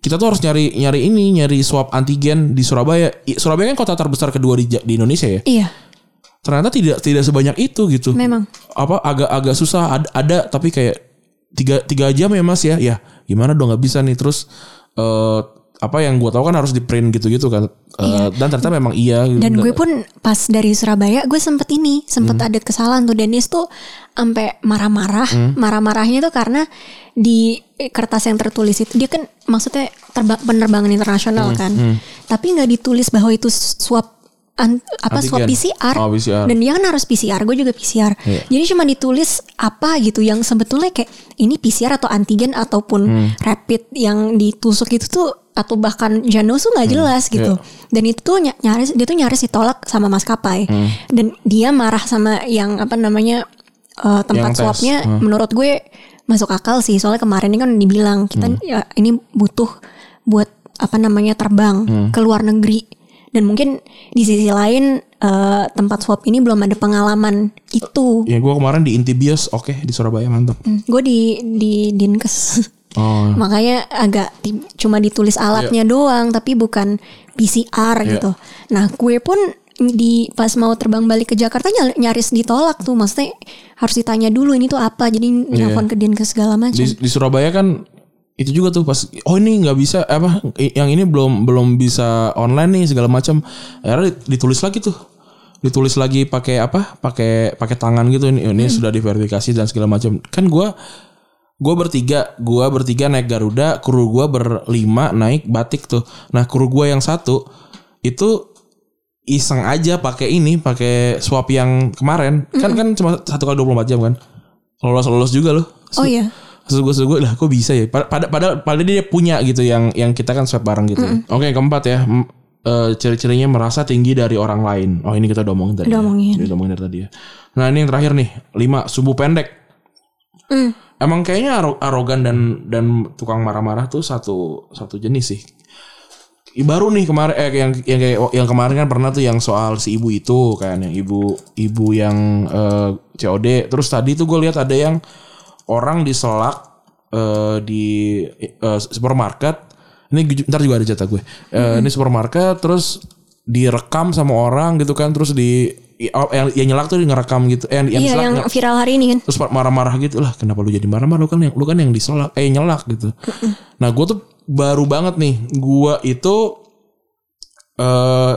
kita tuh harus nyari nyari ini, nyari swab antigen di Surabaya. Surabaya kan kota terbesar kedua di, di Indonesia ya. Iya, Ternyata tidak tidak sebanyak itu gitu. memang. Apa agak agak susah ada, ada tapi kayak tiga tiga jam ya mas ya. Ya gimana dong nggak bisa nih terus. eh apa yang gue tahu kan harus di print gitu-gitu kan. Eh, Dan ternyata memang iya. Dan gue pun pas dari Surabaya gue sempet ini, sempet Hmm. ada kesalahan tuh Dennis tuh sampai marah-marah. Marah-marahnya tuh karena di kertas yang tertulis itu dia kan maksudnya terbang penerbangan internasional Hmm, kan. Tapi nggak ditulis bahwa itu swab an- apa swab. PCR. Oh, PCR. Dan dia kan harus PCR, gue juga PCR. Iya. Jadi cuma ditulis apa gitu yang sebetulnya kayak ini PCR atau antigen ataupun Hmm. rapid yang ditusuk itu tuh atau bahkan Janus tuh Hmm. nggak jelas gitu. Iya. Dan itu tuh ny- nyaris dia tuh nyaris ditolak sama maskapai. Hmm. Dan dia marah sama yang apa namanya uh, tempat Yang swabnya. Hmm. Menurut gue masuk akal sih. Soalnya kemarin ini kan dibilang kita Hmm. ya, ini butuh buat apa namanya terbang Hmm. ke luar negeri. Dan mungkin di sisi lain uh, tempat swab ini belum ada pengalaman itu. Ya gue kemarin di Intibios oke di Surabaya mantap. Hmm, Gue di di dinkes. Oh. Makanya agak cuma ditulis alatnya Iya. doang tapi bukan PCR gitu. Nah, gue pun di pas mau terbang balik ke Jakarta ny- nyaris ditolak tuh. Maksudnya harus ditanya dulu ini tuh apa. Jadi nelfon ke dinkes segala macam. Di, di Surabaya kan itu juga tuh pas oh ini nggak bisa apa yang ini belum belum bisa online nih segala macam akhirnya dit- ditulis lagi tuh ditulis lagi pakai apa pakai pakai tangan gitu ini ini sudah diverifikasi dan segala macam kan gua gue bertiga, gue bertiga naik Garuda, kru gue berlima naik batik tuh. Nah kru gue yang satu itu iseng aja pakai ini, pakai swap yang kemarin. Kan kan cuma satu kali 24 jam kan. Lolos lolos juga loh. Oh iya. Gue lah kok bisa ya? Pada pada pada, padahal dia punya gitu yang yang kita kan swap bareng gitu. ya. Oke keempat ya. Eh, ciri-cirinya merasa tinggi dari orang lain. Oh ini kita udah omongin tadi. Udah ya. omongin. Udah omongin dari tadi ya. Nah ini yang terakhir nih. Lima subuh pendek. Hmm. Emang kayaknya aro- arogan dan dan tukang marah-marah tuh satu satu jenis sih. Baru nih kemarin eh yang yang kayak yang kemarin kan pernah tuh yang soal si ibu itu kan yang ibu ibu yang eh, COD. Terus tadi tuh gue lihat ada yang orang diselak eh, di eh, supermarket. Ini ntar juga ada jatah gue. Eh, Ini supermarket terus direkam sama orang gitu kan terus di oh, yang, yang nyelak tuh ngerekam gitu. Eh, yang, yang Iya selak yang viral hari ini kan. terus marah-marah gitu lah kenapa lu jadi marah-marah lu kan yang lu kan yang diselak eh nyelak gitu nah gue tuh baru banget nih gue itu eh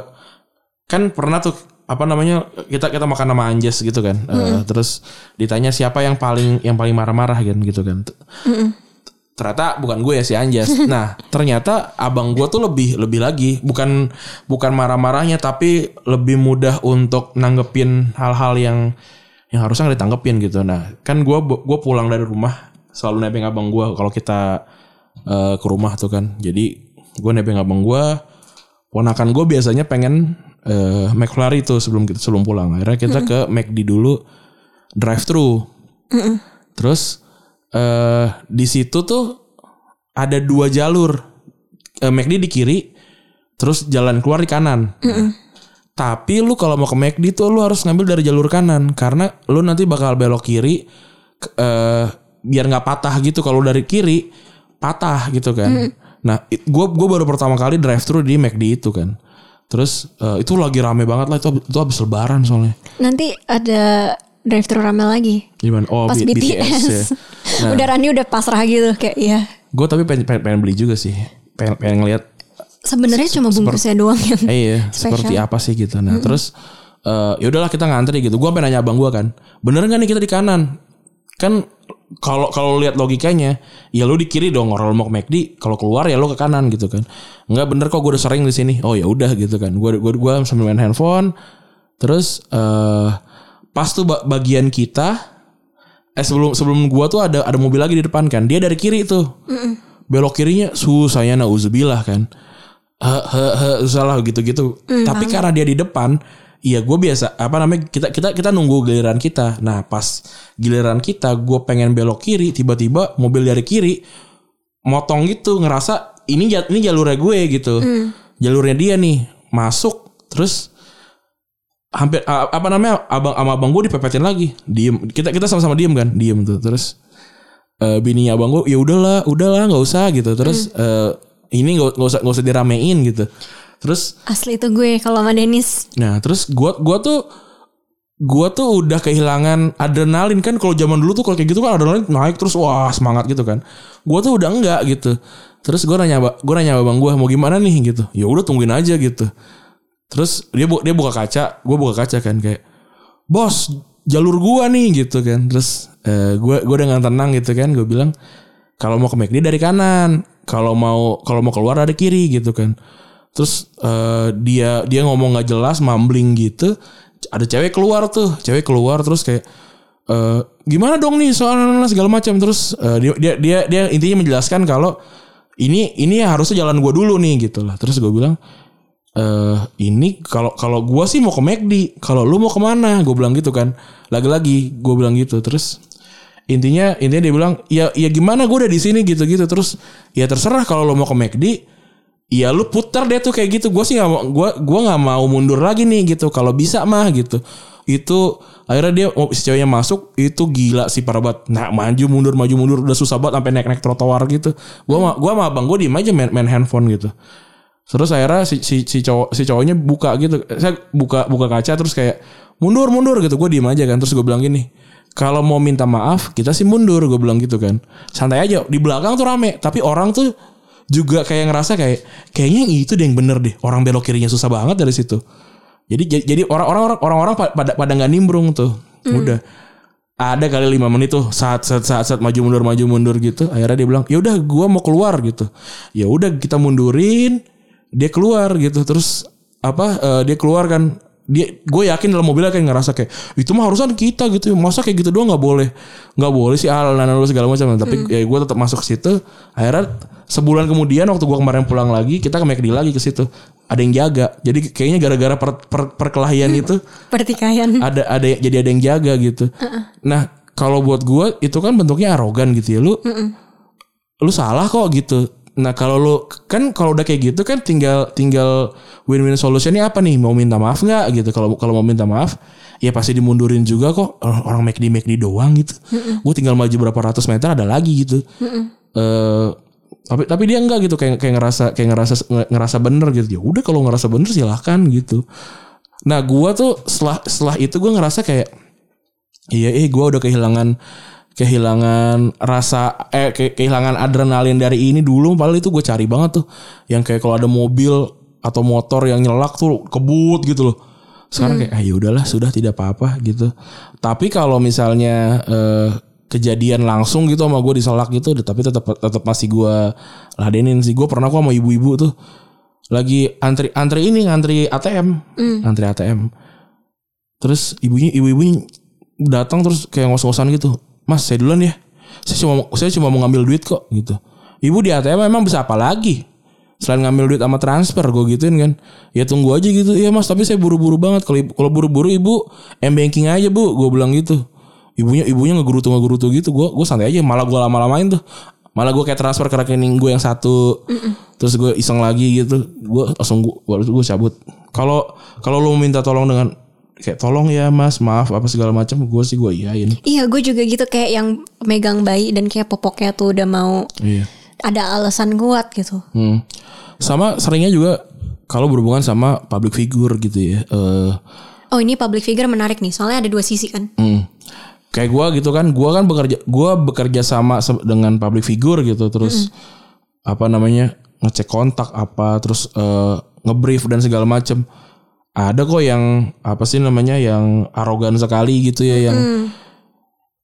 kan pernah tuh apa namanya kita kita makan sama Anjas gitu kan. Eh, terus ditanya siapa yang paling yang paling marah-marah kan gitu kan. Ternyata bukan gue ya si Anjas nah ternyata abang gue tuh lebih lebih lagi. Bukan bukan marah-marahnya tapi lebih mudah untuk nanggepin hal-hal yang yang harusnya nggak ditanggepin gitu. Nah, kan gue gue pulang dari rumah selalu nebeng abang gue kalau kita eh, ke rumah tuh kan. Jadi gue nebeng abang gue, ponakan gue biasanya pengen eh, McFlurry tuh sebelum kita sebelum pulang. Akhirnya kita ke McD dulu drive thru. Terus eh di situ tuh ada dua jalur. Eh, McD di kiri, terus jalan keluar di kanan. Tapi lu kalau mau ke McD tuh lu harus ngambil dari jalur kanan karena lu nanti bakal belok kiri eh biar nggak patah gitu kalau dari kiri patah gitu kan. Nah, gue gue baru pertama kali drive thru di McD itu kan. Terus eh, itu lagi rame banget lah itu itu habis lebaran soalnya. Nanti ada drive thru rame lagi. Gimana? Oh, Pas B- BTS. BTS ya. Nah, Udah Rani udah pasrah gitu kayak iya. gue tapi pengen, pengen, pengen beli juga sih. Pengen, pengen ngeliat Sebenarnya cuma bungkusnya doang yang Eh, iya, seperti apa sih gitu. Nah, terus eh ya udahlah kita ngantri gitu. Gua pengen nanya abang gua kan, bener nggak nih kita di kanan? Kan kalau kalau lihat logikanya, ya lu di kiri dong lu mau ke McD, kalau keluar ya lu ke kanan gitu kan. Enggak bener kok gue udah sering di sini. Oh ya udah gitu kan. Gua gua gua sambil main handphone. Terus eh pas tuh ba- bagian kita eh sebelum sebelum gua tuh ada ada mobil lagi di depan kan. Dia dari kiri tuh. Belok kirinya susahnya nauzubillah kan he he he salah gitu-gitu. Tapi karena dia di depan, iya gue biasa apa namanya kita kita kita nunggu giliran kita. Nah pas giliran kita, gue pengen belok kiri, tiba-tiba mobil dari kiri motong gitu, ngerasa ini ini jalurnya gue gitu, jalurnya dia nih masuk, terus hampir apa namanya abang sama abang gue dipepetin lagi, diem kita kita sama-sama diem kan, diem tuh terus eh bininya abang gue ya udahlah udahlah nggak usah gitu. Terus eh, ini nggak nggak usah nggak usah diramein gitu terus asli itu gue kalau sama Dennis. nah terus gua gua tuh gua tuh udah kehilangan adrenalin kan. Kalau zaman dulu tuh kalau kayak gitu kan adrenalin naik terus wah semangat gitu kan. Gua tuh udah enggak gitu. Terus gua nanya gua nanya abang gua mau gimana nih? gitu. Ya udah tungguin aja gitu. Terus dia bu- dia buka kaca gua buka kaca kan kayak bos jalur gua nih gitu kan. Terus eh, gua gua dengan tenang gitu kan. Gua bilang kalau mau ke McD dari kanan kalau mau kalau mau keluar dari kiri gitu kan terus eh, dia dia ngomong nggak jelas mumbling gitu. Ada cewek keluar tuh cewek keluar terus kayak eh, gimana dong nih soal segala macam. Terus eh, dia, dia dia dia intinya menjelaskan kalau ini ini harusnya jalan gua dulu nih gitu lah. Terus gue bilang eh ini kalau kalau gua sih mau ke McD kalau lu mau ke mana? Gue bilang gitu kan. Lagi-lagi gue bilang gitu. Terus intinya intinya dia bilang ya ya gimana gue udah di sini gitu gitu terus ya terserah kalau lu mau ke McD ya lu putar deh tuh kayak gitu gue sih nggak mau gue gua nggak mau mundur lagi nih gitu kalau bisa mah gitu itu akhirnya dia oh, si ceweknya masuk itu gila sih parah banget nah maju mundur maju mundur udah susah banget sampai naik naik trotoar gitu gue mah gue sama abang gue diem aja main, main handphone gitu Terus akhirnya si si si cowok si cowoknya buka gitu. Saya buka buka kaca terus kayak mundur mundur gitu. Gue diem aja kan. Terus gue bilang gini, kalau mau minta maaf kita sih mundur. Gue bilang gitu kan. Santai aja. Di belakang tuh rame. Tapi orang tuh juga kayak ngerasa kayak kayaknya yang itu deh yang bener deh. Orang belok kirinya susah banget dari situ. Jadi jadi orang-orang orang-orang pada pada nggak nimbrung tuh. Udah. ada kali lima menit tuh saat saat saat, saat maju mundur maju mundur gitu akhirnya dia bilang ya udah gua mau keluar gitu ya udah kita mundurin dia keluar gitu terus apa eh, dia keluar kan dia gue yakin dalam mobilnya kayak ngerasa kayak itu mah harusan kita gitu. Masa kayak gitu doang nggak boleh. Nggak boleh sih al dan segala macam. Tapi ya gue tetap masuk ke situ. Akhirnya sebulan kemudian waktu gue kemarin pulang lagi kita ke McD lagi ke situ. Ada yang jaga. Jadi kayaknya gara-gara per, per- perkelahian itu Pertikaian. ada ada jadi ada yang jaga gitu. Nah kalau buat gua itu kan bentuknya arogan gitu ya lu lu salah kok gitu. Nah kalau lu kan kalau udah kayak gitu kan tinggal tinggal win-win solutionnya apa nih? Mau minta maaf nggak gitu? Kalau kalau mau minta maaf ya pasti dimundurin juga kok. Orang orang make di make di doang gitu. Gue tinggal maju berapa ratus meter ada lagi gitu. Eh, tapi tapi dia enggak gitu. Kayak kayak ngerasa kayak ngerasa ngerasa bener gitu. Ya udah kalau ngerasa bener silahkan gitu. Nah gua tuh setelah setelah itu gua ngerasa kayak iya eh gua udah kehilangan kehilangan rasa eh ke- kehilangan adrenalin dari ini dulu padahal itu gue cari banget tuh. Yang kayak kalau ada mobil atau motor yang nyelak tuh kebut gitu loh. Sekarang kayak ah ya udahlah sudah tidak apa-apa gitu. Tapi kalau misalnya eh, kejadian langsung gitu sama gue diselak gitu tapi tetap tetap masih gue ladenin sih. Gue pernah kok sama ibu-ibu tuh lagi antri antri ini ngantri ATM antri ATM terus ibunya ibu-ibu datang terus kayak ngos-ngosan gitu mas saya duluan ya. Saya cuma saya cuma mau ngambil duit kok gitu. Ibu di ATM emang bisa apa lagi? Selain ngambil duit sama transfer gue gituin kan. Ya tunggu aja gitu. Iya mas tapi saya buru-buru banget. Kalau kalau buru-buru ibu m banking aja bu gue bilang gitu. Ibunya ibunya ngegerutu ngegerutu gitu. Gue gue santai aja. Malah gue lama-lamain tuh. Malah gue kayak transfer ke rekening gue yang satu. Terus gue iseng lagi gitu. Gue langsung gue gue cabut. Kalau kalau lo minta tolong dengan kayak tolong ya mas maaf apa segala macam gue sih gue iyain Iya gue juga gitu kayak yang megang bayi dan kayak popoknya tuh udah mau iya ada alasan kuat gitu. Hmm. Sama seringnya juga kalau berhubungan sama public figure gitu ya. Eh, Oh ini public figure menarik nih soalnya ada dua sisi kan. hmm. Kayak gua gitu kan, gua kan bekerja gua bekerja sama dengan public figure gitu terus apa namanya? ngecek kontak apa terus eh, ngebrief dan segala macem Ada kok yang apa sih namanya yang arogan sekali gitu ya yang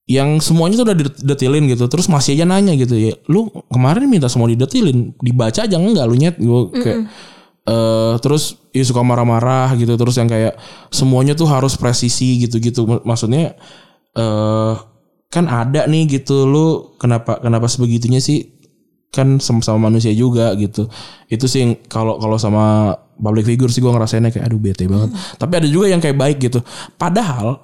yang semuanya tuh udah didetilin gitu. Terus masih aja nanya gitu ya lu kemarin minta semua didetilin dibaca aja enggak lu nyet? Gue kayak eh terus ya suka marah-marah gitu terus yang kayak semuanya tuh harus presisi gitu-gitu. Maksudnya eh kan ada nih gitu lu kenapa kenapa sebegitunya sih? Kan sama-sama manusia juga gitu. Itu sih kalau kalau sama public figure sih gue ngerasainnya kayak aduh bete banget. Tapi ada juga yang kayak baik gitu. Padahal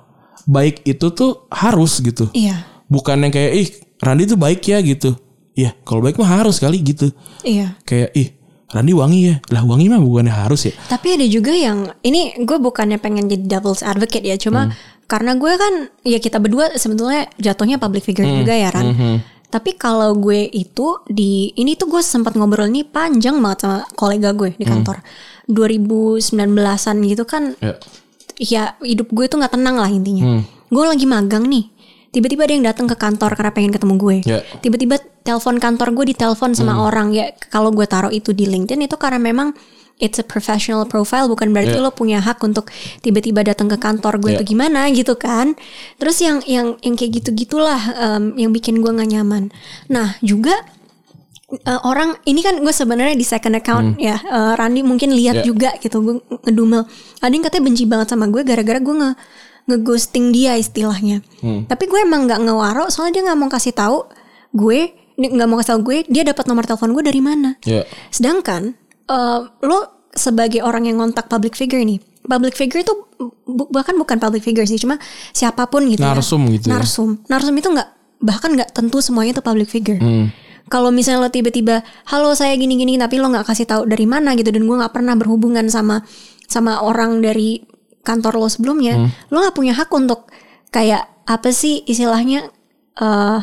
baik itu tuh harus gitu. Iya. bukan yang kayak ih Randi tuh baik ya gitu. Iya kalau baik mah harus kali gitu. Iya. kayak ih Randi wangi ya. Lah wangi mah bukannya harus ya. Tapi ada juga yang ini gue bukannya pengen jadi devil's advocate ya, cuma karena gue kan ya kita berdua sebetulnya jatuhnya public figure juga ya Ran. Tapi kalau gue itu di ini tuh gue sempat ngobrol nih panjang banget sama kolega gue di kantor. 2019-an gitu kan ya ya hidup gue tuh nggak tenang lah intinya. Gue lagi magang nih. Tiba-tiba ada yang datang ke kantor karena pengen ketemu gue. Ya. Tiba-tiba telepon kantor gue ditelepon sama orang ya. Kalau gue taruh itu di LinkedIn itu karena memang it's a professional profile bukan berarti Ya. lo punya hak untuk tiba-tiba datang ke kantor gue Ya. tuh gimana gitu kan. Terus yang yang yang kayak gitu-gitulah em, yang bikin gue nggak nyaman. Nah juga eh, orang ini kan gue sebenarnya di second account ya eh, Randi mungkin lihat Ya. juga gitu gue ngedumel. Ada yang katanya benci banget sama gue gara-gara gue nge ngeghosting dia istilahnya. Tapi gue emang nggak ngewaro soalnya dia nggak mau kasih tahu gue nggak mau kasih tahu gue dia dapat nomor telepon gue dari mana. Ya. Sedangkan eh, lo sebagai orang yang ngontak public figure nih public figure itu bu- bahkan bukan public figure sih cuma siapa pun gitu Narsum ya gitu ya. narsum. Narsum itu nggak bahkan nggak tentu semuanya itu public figure. Hmm. Kalau misalnya lo tiba-tiba halo saya gini-gini tapi lo nggak kasih tahu dari mana gitu dan gue nggak pernah berhubungan sama sama orang dari kantor lo sebelumnya Hmm. lo nggak punya hak untuk kayak apa sih istilahnya eh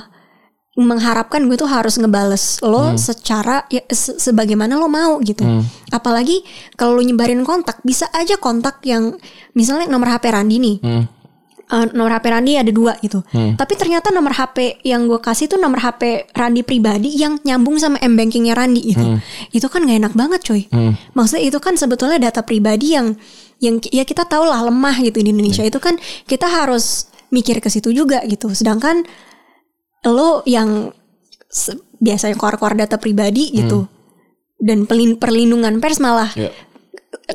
mengharapkan gue tuh harus ngebales lo Hmm. secara ya, se- sebagaimana lo mau gitu apalagi kalau lo nyebarin kontak bisa aja kontak yang misalnya nomor HP Randi nih Hmm. Eh, nomor HP Randi ada dua gitu. Tapi ternyata nomor HP yang gue kasih tuh nomor HP Randi pribadi yang nyambung sama m bankingnya Randi gitu. Itu kan gak enak banget coy. Maksudnya itu kan sebetulnya data pribadi yang yang ya kita tahu lah lemah gitu di Indonesia. Itu kan kita harus mikir ke situ juga gitu. Sedangkan lo yang biasanya keluar-keluar data pribadi gitu dan pelin- perlindungan pers malah Ya.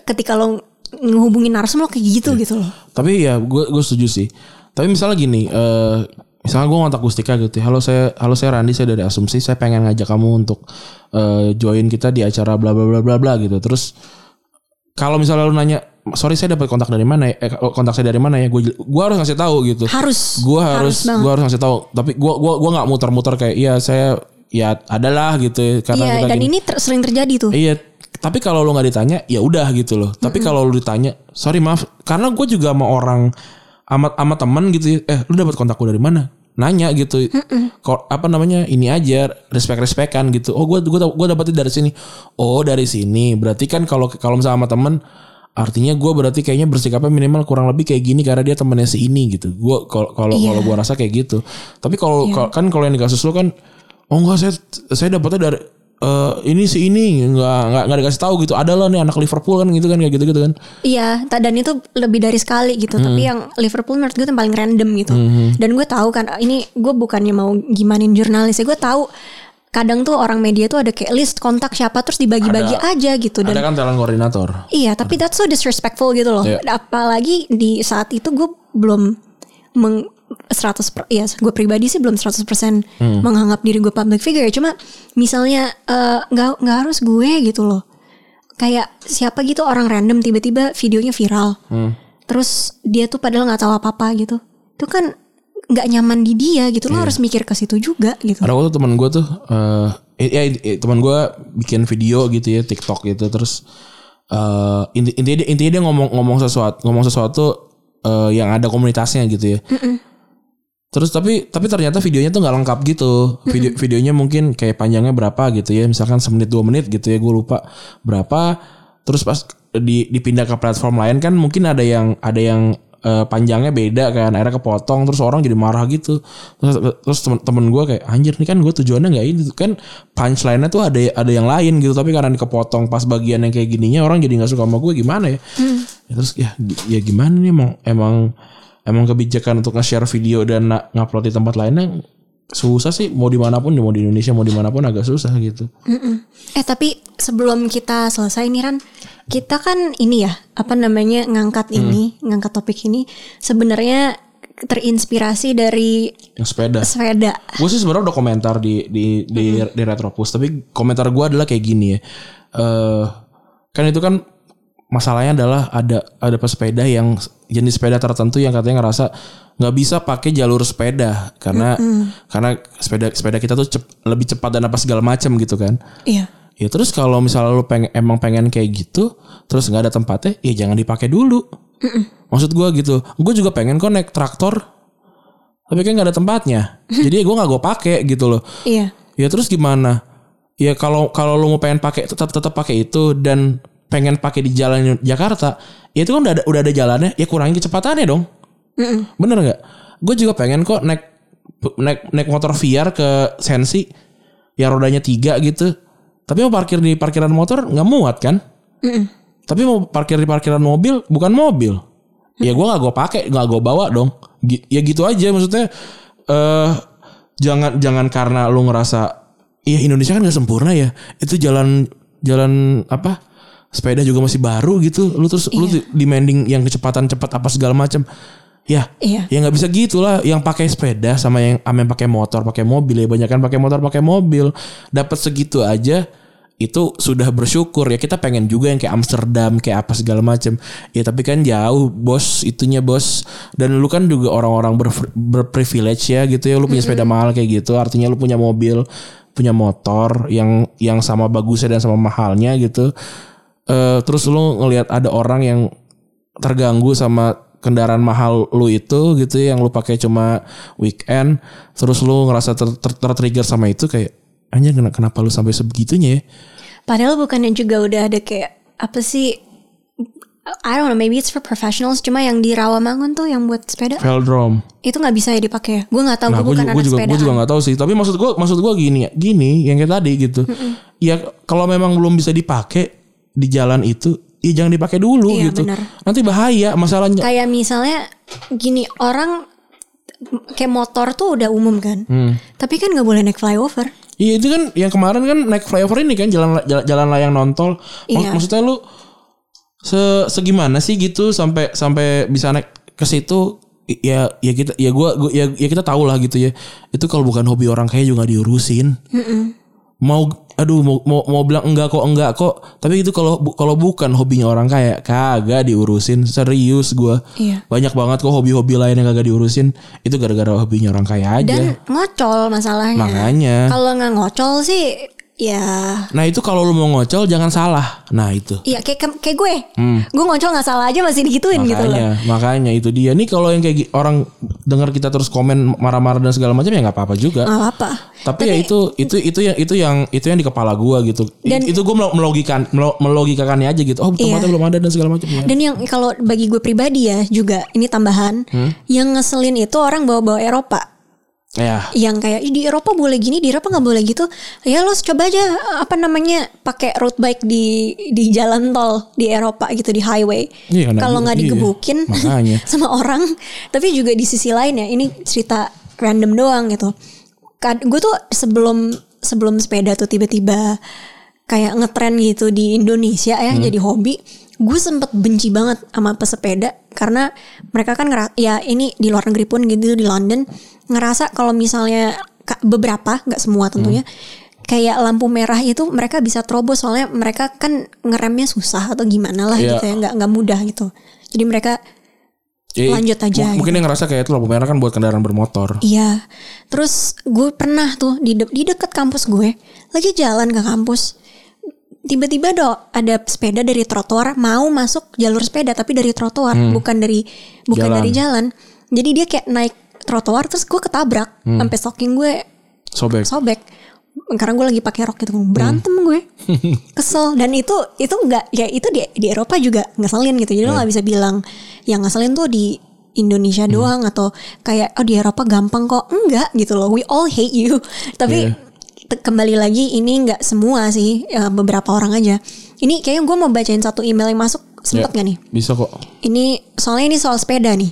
ketika lo ngehubungin narsum lo kayak gitu gitu loh. Tapi ya gue gue setuju sih. Tapi misalnya gini, eh misalnya gue ngontak Gustika gitu. ya, Halo saya halo saya Randi saya dari Asumsi. Saya pengen ngajak kamu untuk eh join kita di acara bla bla bla bla bla gitu. Terus kalau misalnya lu nanya, sorry saya dapat kontak dari mana ya? Eh, kontak saya dari mana ya? Gue gue harus ngasih tahu gitu. Harus. Gue harus banget. gue harus ngasih tahu. Tapi gue gua gua nggak muter-muter kayak iya saya ya adalah gitu ya, karena Iya kita dan gini. ini ter- sering terjadi tuh. Iya, tapi kalau lu nggak ditanya, ya udah gitu loh. Tapi kalau lu ditanya, sorry maaf, karena gue juga sama orang amat amat teman gitu. ya, Eh, lu dapat kontakku dari mana? Nanya gitu. Kok apa namanya? Ini aja respect respectan gitu. Oh, gue gue gue dapetnya dari sini. Oh, dari sini. Berarti kan kalau kalau misalnya sama temen artinya gue berarti kayaknya bersikapnya minimal kurang lebih kayak gini karena dia temennya si ini gitu. Gue kalau kalau Iya. kalau gue rasa kayak gitu. Tapi kalau kalau- kan kalau yang di kasus lu kan oh enggak saya saya dapetnya dari eh, ini si ini nggak nggak nggak dikasih tahu gitu ada lah nih anak Liverpool kan gitu kan kayak gitu gitu kan Iya, dan itu lebih dari sekali gitu. Hmm. Tapi yang Liverpool menurut gue yang paling random gitu. Dan gue tahu kan, ini gue bukannya mau gimanin jurnalis ya. Gue tahu kadang tuh orang media tuh ada kayak list kontak siapa terus dibagi-bagi aja gitu. Dan ada kan talent koordinator iya, tapi that's so disrespectful gitu loh. Iya. Apalagi di saat itu gue belum meng 100 per, ya gue pribadi sih belum 100% Hmm. menganggap diri gue public figure. Cuma misalnya eh, nggak nggak harus gue gitu loh. Kayak siapa gitu orang random tiba-tiba videonya viral. Hmm. terus dia tuh padahal nggak tahu apa-apa gitu. Itu kan nggak nyaman di dia gitu. Iya. lo harus mikir ke situ juga gitu. Ada waktu teman gue tuh eh ya eh, teman gue bikin video gitu ya TikTok gitu. Terus eh inti, intinya dia, intinya dia ngomong ngomong sesuatu ngomong sesuatu eh, yang ada komunitasnya gitu ya Terus tapi tapi ternyata videonya tuh nggak lengkap gitu. Video videonya mungkin kayak panjangnya berapa gitu ya. Misalkan semenit dua menit gitu ya. Gue lupa berapa. Terus pas di dipindah ke platform lain kan mungkin ada yang ada yang eh, panjangnya beda kan. Akhirnya kepotong terus orang jadi marah gitu. Terus, terus temen-temen gue kayak anjir nih kan gue tujuannya nggak ini kan punchline-nya tuh ada ada yang lain gitu. Tapi karena kepotong pas bagian yang kayak gininya orang jadi nggak suka sama gue gimana ya? Ya, terus ya ya gimana nih emang emang emang kebijakan untuk nge-share video dan ngupload di tempat lainnya susah sih. Mau di mana pun mau di Indonesia mau di mana pun agak susah gitu. Mm-mm. Eh tapi sebelum kita selesai nih Ran, kita kan ini ya apa namanya ngangkat ini, ngangkat topik ini sebenarnya terinspirasi dari yang sepeda. sepeda. gue sih sebenarnya udah komentar di di di, di Retropus tapi komentar gue adalah kayak gini ya. Eh kan itu kan masalahnya adalah ada ada pesepeda yang jenis sepeda tertentu yang katanya ngerasa nggak bisa pakai jalur sepeda karena karena sepeda sepeda kita tuh cep- lebih cepat dan apa segala macam gitu kan Iya. Ya terus kalau misalnya lu pengen emang pengen kayak gitu, terus nggak ada tempatnya, ya jangan dipakai dulu. Maksud gua gitu. Gue juga pengen kok naik traktor, tapi kan nggak ada tempatnya. Jadi gue nggak gue pakai gitu loh. Iya. Ya terus gimana? Ya kalau kalau lu mau pengen pakai tetap tetap pakai itu dan pengen pakai di jalan Jakarta, ya itu kan udah ada, udah ada jalannya, ya kurangin kecepatannya dong. Bener nggak? Gue juga pengen kok naik naik naik motor VR ke Sensi yang rodanya tiga gitu. Tapi mau parkir di parkiran motor nggak muat kan? Tapi mau parkir di parkiran mobil bukan mobil. Ya gue nggak gue pakai, nggak gue bawa dong. Gi- Ya gitu aja maksudnya. eh jangan jangan karena lu ngerasa Iya Indonesia kan gak sempurna ya. Itu jalan jalan apa? Sepeda juga masih baru gitu. Lu terus lu di- demanding yang kecepatan cepat apa segala macam. Ya, Iya. ya nggak bisa gitu lah. Yang pakai sepeda sama yang yang pakai motor, pakai mobil ya banyak kan pakai motor, pakai mobil. Dapat segitu aja itu sudah bersyukur ya kita pengen juga yang kayak Amsterdam kayak apa segala macam ya tapi kan jauh bos itunya bos dan lu kan juga orang-orang ber, berprivilege ya gitu ya lu punya sepeda mahal kayak gitu artinya lu punya mobil punya motor yang yang sama bagusnya dan sama mahalnya gitu Eh terus lu ngelihat ada orang yang terganggu sama kendaraan mahal lu itu gitu ya, yang lu pakai cuma weekend terus lu ngerasa ter, ter, trigger sama itu kayak anjir kena- kenapa lu sampai sebegitunya ya Padahal bukannya juga udah ada kayak apa sih? I don't know, maybe it's for professionals. Cuma yang di Rawamangun tuh yang buat sepeda velodrome itu nggak bisa ya dipakai. ya? Gue nggak tahu, nah gue gue bukan juga, anak gua juga, sepeda. gua juga nggak tahu sih tapi maksud gue maksud gue gini gini yang kayak tadi gitu ya kalau memang belum bisa dipakai di jalan itu ya jangan dipakai dulu Iya, gitu benar. nanti bahaya masalahnya Kayak misalnya gini orang kayak motor tuh udah umum kan. Hmm. Tapi kan nggak boleh naik flyover. Iya itu kan yang kemarin kan naik flyover ini kan jalan jalan, jalan layang nontol. Iya. Maksudnya lu se segimana sih gitu sampai sampai bisa naik ke situ ya ya kita ya gua, gua ya, ya kita tahu lah gitu ya. Itu kalau bukan hobi orang kaya juga diurusin. Mau aduh mau, mau mau bilang enggak kok enggak kok. Tapi itu kalau bu- kalau bukan hobinya orang kaya kagak diurusin serius gua. Iya. Banyak banget kok hobi-hobi lain yang kagak diurusin. Itu gara-gara hobinya orang kaya aja. Dan ngocol masalahnya. Makanya. Kalau nggak ngocol sih ya Nah itu kalau lu mau ngocol jangan salah. Nah itu. Iya kayak kayak gue, gue ngocol nggak salah aja masih digituin gitu loh. Hmm. Makanya, makanya itu dia. Nih kalau yang kayak orang dengar kita terus komen marah-marah dan segala macam ya nggak apa-apa juga. Nggak apa. Tapi, ya itu itu itu yang itu yang itu yang di kepala gua gitu. Dan- itu gua melogikan melo- melogikakannya aja gitu. Oh tempatnya Iya. belum ada dan segala macam ya. Dan yang kalau bagi gue pribadi ya juga ini tambahan, Hmm? yang ngeselin itu orang bawa-bawa Eropa. Ya. Yang kayak "Ih, di Eropa boleh gini, di Eropa nggak boleh gitu. Ya lo coba aja apa namanya pakai road bike di di jalan tol di Eropa gitu di highway. Iya, karena Kalau nggak iya. digebukin Makanya. sama orang, tapi juga di sisi lain ya ini cerita random doang gitu. Gue tuh sebelum sebelum sepeda tuh tiba-tiba kayak ngetren gitu di Indonesia ya Hmm. jadi hobi. Gue sempet benci banget sama pesepeda karena mereka kan ngera- ya ini di luar negeri pun gitu di London ngerasa kalau misalnya beberapa nggak semua tentunya Hmm. kayak lampu merah itu mereka bisa terobos soalnya mereka kan ngeremnya susah atau gimana lah Iya. gitu ya nggak nggak mudah gitu. Jadi mereka Eh, Lanjut aja, gitu. mu- Mungkin yang ngerasa kayak itu lampu merah kan buat kendaraan bermotor. Iya. Terus gue pernah tuh di de- di dekat kampus gue lagi jalan ke kampus. Tiba-tiba do ada sepeda dari trotoar mau masuk jalur sepeda tapi dari trotoar bukan dari bukan Jalan. dari jalan. Jadi dia kayak naik trotoar terus gue ketabrak sampai stocking gue Sobek. sobek. Karena gue lagi pakai rok gitu berantem gue. Kesel. Dan itu itu enggak ya itu di di Eropa juga ngeselin gitu. Jadi lo nggak bisa bilang yang ngeselin tuh di Indonesia doang atau kayak oh di Eropa gampang kok. Enggak gitu loh. We all hate you. Tapi Iya. Kembali lagi ini nggak semua sih ya, beberapa orang aja ini kayaknya gue mau bacain satu email yang masuk Ya, sempet gak nih Bisa kok. ini soalnya ini soal sepeda nih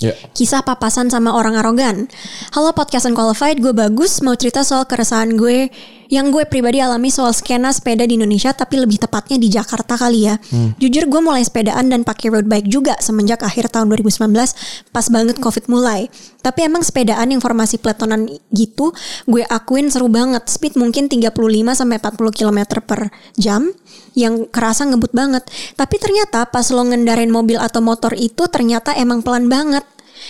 Ya. Kisah papasan sama orang arogan. Halo podcast Unqualified, gue bagus mau cerita soal keresahan gue yang gue pribadi alami soal skena sepeda di Indonesia tapi lebih tepatnya di Jakarta kali ya. Jujur gue mulai sepedaan dan pakai road bike juga semenjak akhir tahun 2019 pas banget Covid mulai. Tapi emang sepedaan yang formasi peletonan gitu gue akuin seru banget. Speed mungkin 35 sampai 40 km per jam yang kerasa ngebut banget. Tapi ternyata pas lo ngendarin mobil atau motor itu ternyata emang pelan banget.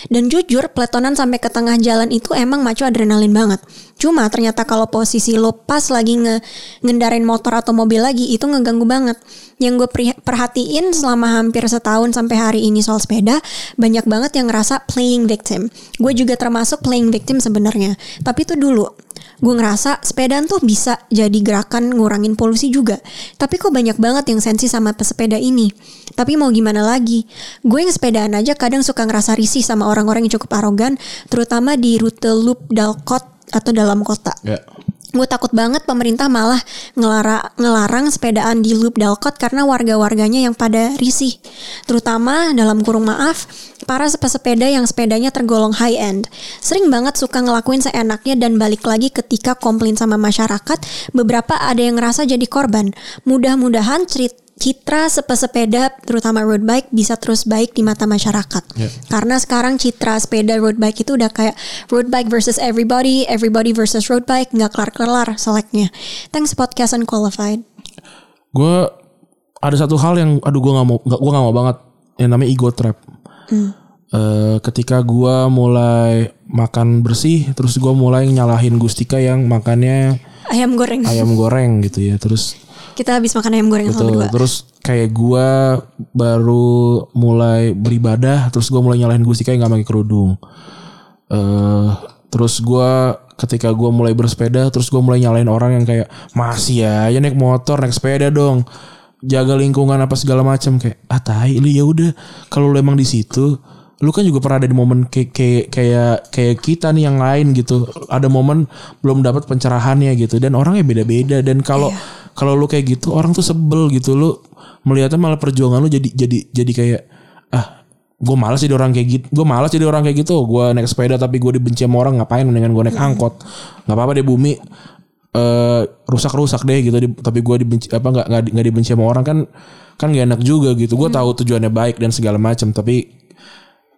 Dan jujur, peletonan sampai ke tengah jalan itu emang macu adrenalin banget. Cuma ternyata kalau posisi lo pas lagi nge ngendarin motor atau mobil lagi itu ngeganggu banget. Yang gue perhatiin selama hampir setahun sampai hari ini soal sepeda, banyak banget yang ngerasa playing victim. Gue juga termasuk playing victim sebenarnya. Tapi itu dulu gue ngerasa sepedaan tuh bisa jadi gerakan ngurangin polusi juga. Tapi kok banyak banget yang sensi sama pesepeda ini. Tapi mau gimana lagi? Gue yang sepedaan aja kadang suka ngerasa risih sama orang-orang yang cukup arogan, terutama di rute loop Dalkot atau dalam kota. Ya. Gue takut banget pemerintah malah ngelara, ngelarang sepedaan di loop Dalkot karena warga-warganya yang pada risih. Terutama dalam kurung maaf, para sepeda yang sepedanya tergolong high end. Sering banget suka ngelakuin seenaknya dan balik lagi ketika komplain sama masyarakat, beberapa ada yang ngerasa jadi korban. Mudah-mudahan cerit citra sepeda terutama road bike bisa terus baik di mata masyarakat. Ya. Karena sekarang citra sepeda road bike itu udah kayak road bike versus everybody, everybody versus road bike, nggak kelar-kelar seleknya. Thanks podcast unqualified. Gue ada satu hal yang aduh gue nggak mau gue nggak mau banget yang namanya ego trap. Eh, ketika gue mulai makan bersih, terus gue mulai nyalahin Gustika yang makannya Ayam goreng. ayam goreng gitu ya. Terus Kita habis makan ayam goreng sama Betul. berdua. Terus kayak gua baru mulai beribadah, terus gua mulai nyalahin Gustika yang gak pakai kerudung. eh terus gua ketika gua mulai bersepeda, terus gua mulai nyalahin orang yang kayak masih ya, ya naik motor, naik sepeda dong. Jaga lingkungan apa segala macam kayak ah tai lu ya udah kalau lu emang di situ lu kan juga pernah ada di momen kayak kayak kayak kayak kita nih yang lain gitu ada momen belum dapat pencerahannya gitu dan orangnya beda-beda dan kalau kalau lu kayak gitu orang tuh sebel gitu. Lu melihatnya malah perjuangan lu jadi jadi jadi kayak ah gue malas jadi orang kayak gitu gue malas jadi orang kayak gitu. Gue naik sepeda tapi gue dibenci sama orang ngapain dengan gue naik angkot? Nggak apa-apa deh bumi eh rusak rusak deh gitu. Di- tapi gue dibenci apa nggak nggak di- nggak dibenci sama orang kan kan gak enak juga gitu. Gue tahu tujuannya baik dan segala macam tapi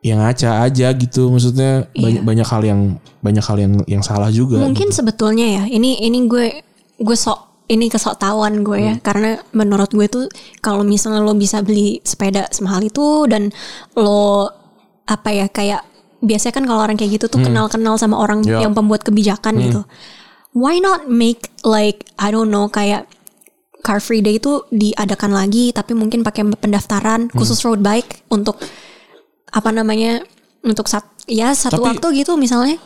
yang ngaca aja gitu. Maksudnya banyak banyak hal yang banyak hal yang yang salah juga Mungkin sebetulnya ya, ini ini gue gue sok ini kesok tahuan gue ya, karena menurut gue tuh kalau misalnya lo bisa beli sepeda semahal itu dan lo apa ya kayak biasanya kan kalau orang kayak gitu tuh kenal-kenal sama orang Ya. yang pembuat kebijakan gitu. Why not make like I don't know kayak Car Free Day itu diadakan lagi tapi mungkin pakai pendaftaran khusus road bike untuk apa namanya untuk sat, ya satu Tapi- waktu gitu misalnya.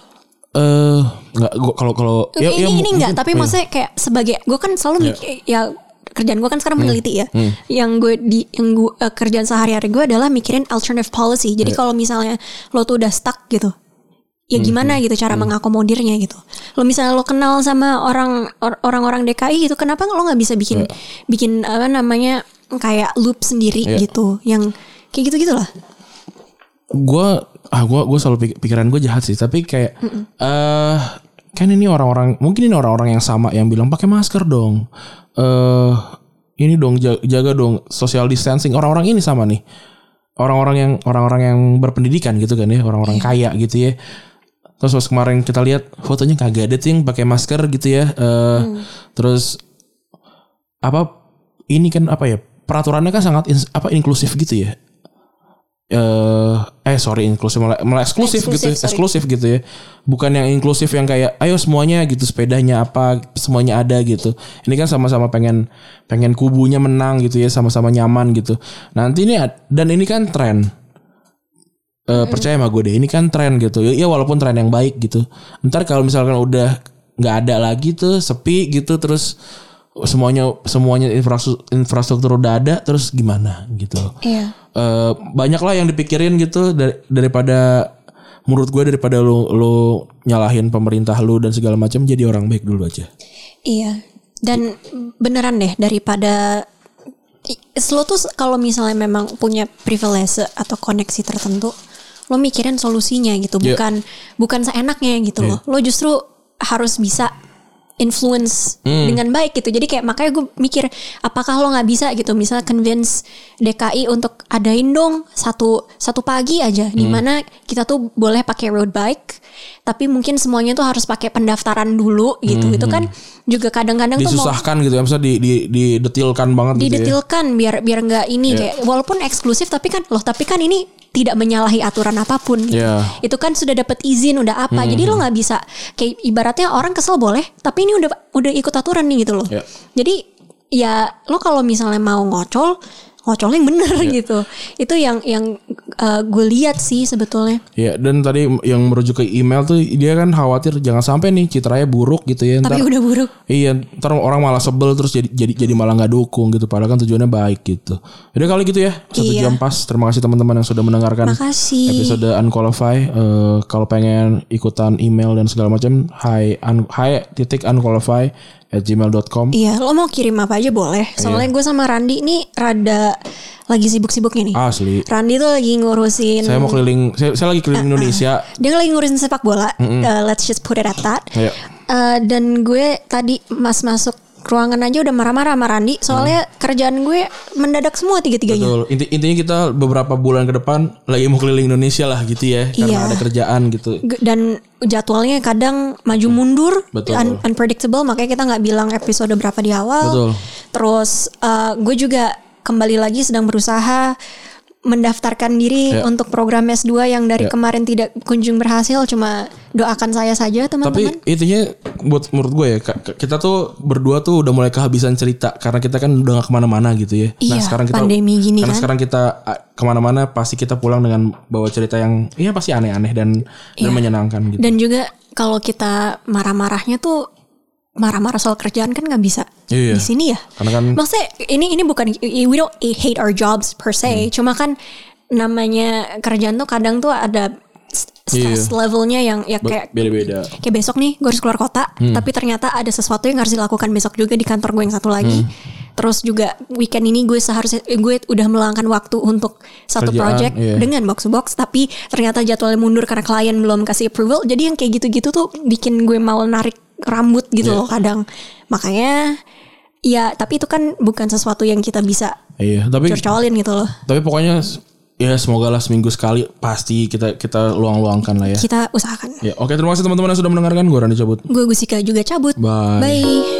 Eh nggak gua kalau kalau ya, ini ya, ini enggak, tapi iya. maksudnya kayak sebagai gue kan selalu mik- ya kerjaan gue kan sekarang Hmm. meneliti ya. Yang gue di yang gue eh, kerjaan sehari-hari gue adalah mikirin alternative policy. Jadi Iya. kalau misalnya lo tuh udah stuck gitu. Hmm, Ya gimana gitu cara mengakomodirnya gitu. Lo misalnya lo kenal sama orang or- orang-orang DKI gitu, kenapa lo nggak bisa bikin bikin apa namanya kayak loop sendiri Iya. gitu yang kayak gitu gitulah. gue ah gue gue selalu pik- pikiran gue jahat sih tapi kayak eh kan ini orang-orang mungkin ini orang-orang yang sama yang bilang pakai masker dong. Eh ini dong jaga, jaga dong social distancing. Orang-orang ini sama nih. Orang-orang yang orang-orang yang berpendidikan gitu kan ya orang-orang kaya gitu ya. Terus pas kemarin kita lihat fotonya kagak ada tuh yang pakai masker gitu ya eh terus apa ini kan apa ya peraturannya kan sangat apa inklusif gitu ya eh eh sorry inklusif. Malah, malah eksklusif, Eksklusif, gitu sorry. eksklusif gitu ya. Bukan yang inklusif yang kayak ayo semuanya gitu sepedanya apa semuanya ada gitu. Ini kan sama-sama pengen pengen kubunya menang gitu ya sama-sama nyaman gitu. Nanti ini dan ini kan tren. Eh, percaya sama gue deh ini kan tren gitu. Ya ya walaupun tren yang baik gitu. Ntar kalau misalkan udah nggak ada lagi tuh sepi gitu terus semuanya semuanya infrastruktur, infrastruktur udah ada terus gimana gitu Iya. Eh, banyak lah yang dipikirin gitu dar- daripada menurut gue daripada lu lu nyalahin pemerintah lu dan segala macam jadi orang baik dulu aja Iya. Dan beneran deh daripada lo tuh kalau misalnya memang punya privilege atau koneksi tertentu, lo mikirin solusinya gitu, Iya. bukan bukan seenaknya gitu loh. Lo justru harus bisa influence Hmm. dengan baik gitu. Jadi kayak makanya gue mikir apakah lo nggak bisa gitu misalnya convince DKI untuk adain dong satu satu pagi aja di Hmm. mana kita tuh boleh pakai road bike tapi mungkin semuanya tuh harus pakai pendaftaran dulu gitu. Itu kan juga kadang-kadang tuh disusahkan gitu ya misalnya di di didetilkan banget gitu ya didetilkan biar biar nggak ini Iya. kayak walaupun eksklusif tapi kan loh tapi kan ini tidak menyalahi aturan apa pun gitu. Itu kan sudah dapat izin udah apa jadi lo nggak bisa kayak ibaratnya orang kesel boleh tapi ini udah udah ikut aturan nih gitu loh Iya. jadi ya lo kalau misalnya mau ngocol ngocol yang bener Iya. gitu itu yang yang gue lihat sih sebetulnya Ya dan tadi yang merujuk ke email tuh dia kan khawatir jangan sampai nih citranya buruk gitu ya ntar tapi udah buruk Iya, ntar orang malah sebel terus jadi jadi jadi malah nggak dukung gitu. Padahal kan tujuannya baik gitu. Jadi kali gitu ya, satu Iya. jam pas. Terima kasih teman-teman yang sudah mendengarkan makasih episode Unqualify. Eh, kalau pengen ikutan email dan segala macam, hi un, hi titik unqualify at gmail.com. Iya, lo mau kirim apa aja boleh. Iya. Soalnya gue sama Randi nih rada lagi sibuk-sibuknya nih. Asli. Randi tuh lagi ngurusin Saya mau keliling, saya, saya lagi keliling Indonesia. dia lagi ngurusin sepak bola. Uh, let's just put it at that. Ayo. Uh, dan gue tadi mas masuk ruangan aja udah marah-marah sama Randi soalnya kerjaan gue mendadak semua tiga-tiganya. Betul. Inti, intinya kita beberapa bulan ke depan lagi mau keliling Indonesia lah gitu ya, karena Iya. ada kerjaan gitu. G- Dan jadwalnya kadang maju mundur, Betul. un- unpredictable, makanya kita nggak bilang episode berapa di awal. Betul. Terus uh, gue juga kembali lagi sedang berusaha mendaftarkan diri Ya. untuk program S2 yang dari Ya. kemarin tidak kunjung berhasil cuma doakan saya saja teman-teman. Tapi intinya buat menurut gue ya kita tuh berdua tuh udah mulai kehabisan cerita karena kita kan udah gak ke mana-mana gitu ya. nah Iya, sekarang kita pandemi gini karena kan. sekarang kita ke mana-mana pasti kita pulang dengan bawa cerita yang iya pasti aneh-aneh dan dan menyenangkan gitu. Dan juga kalau kita marah-marahnya tuh marah-marah soal kerjaan kan nggak bisa Iya. di sini ya. Karena kan Maksudnya ini ini bukan we don't hate our jobs per se, Hmm. cuma kan namanya kerjaan tuh kadang tuh ada stress levelnya yang ya kayak beda-beda. kayak besok nih gue harus keluar kota, Hmm. tapi ternyata ada sesuatu yang harus dilakukan besok juga di kantor gue yang satu lagi. terus juga weekend ini gue seharusnya eh, gue udah meluangkan waktu untuk satu Kerjaan, project iya. dengan box to box tapi ternyata jadwalnya mundur karena klien belum kasih approval jadi yang kayak gitu-gitu tuh bikin gue mau narik rambut gitu Iya. loh kadang makanya ya tapi itu kan bukan sesuatu yang kita bisa Iya, tapi curcolin gitu loh tapi pokoknya ya semoga lah seminggu sekali pasti kita kita luang-luangkan lah ya. kita usahakan Ya, oke terima kasih teman-teman yang sudah mendengarkan. Gue Rani cabut. gue Gusika juga cabut Bye. bye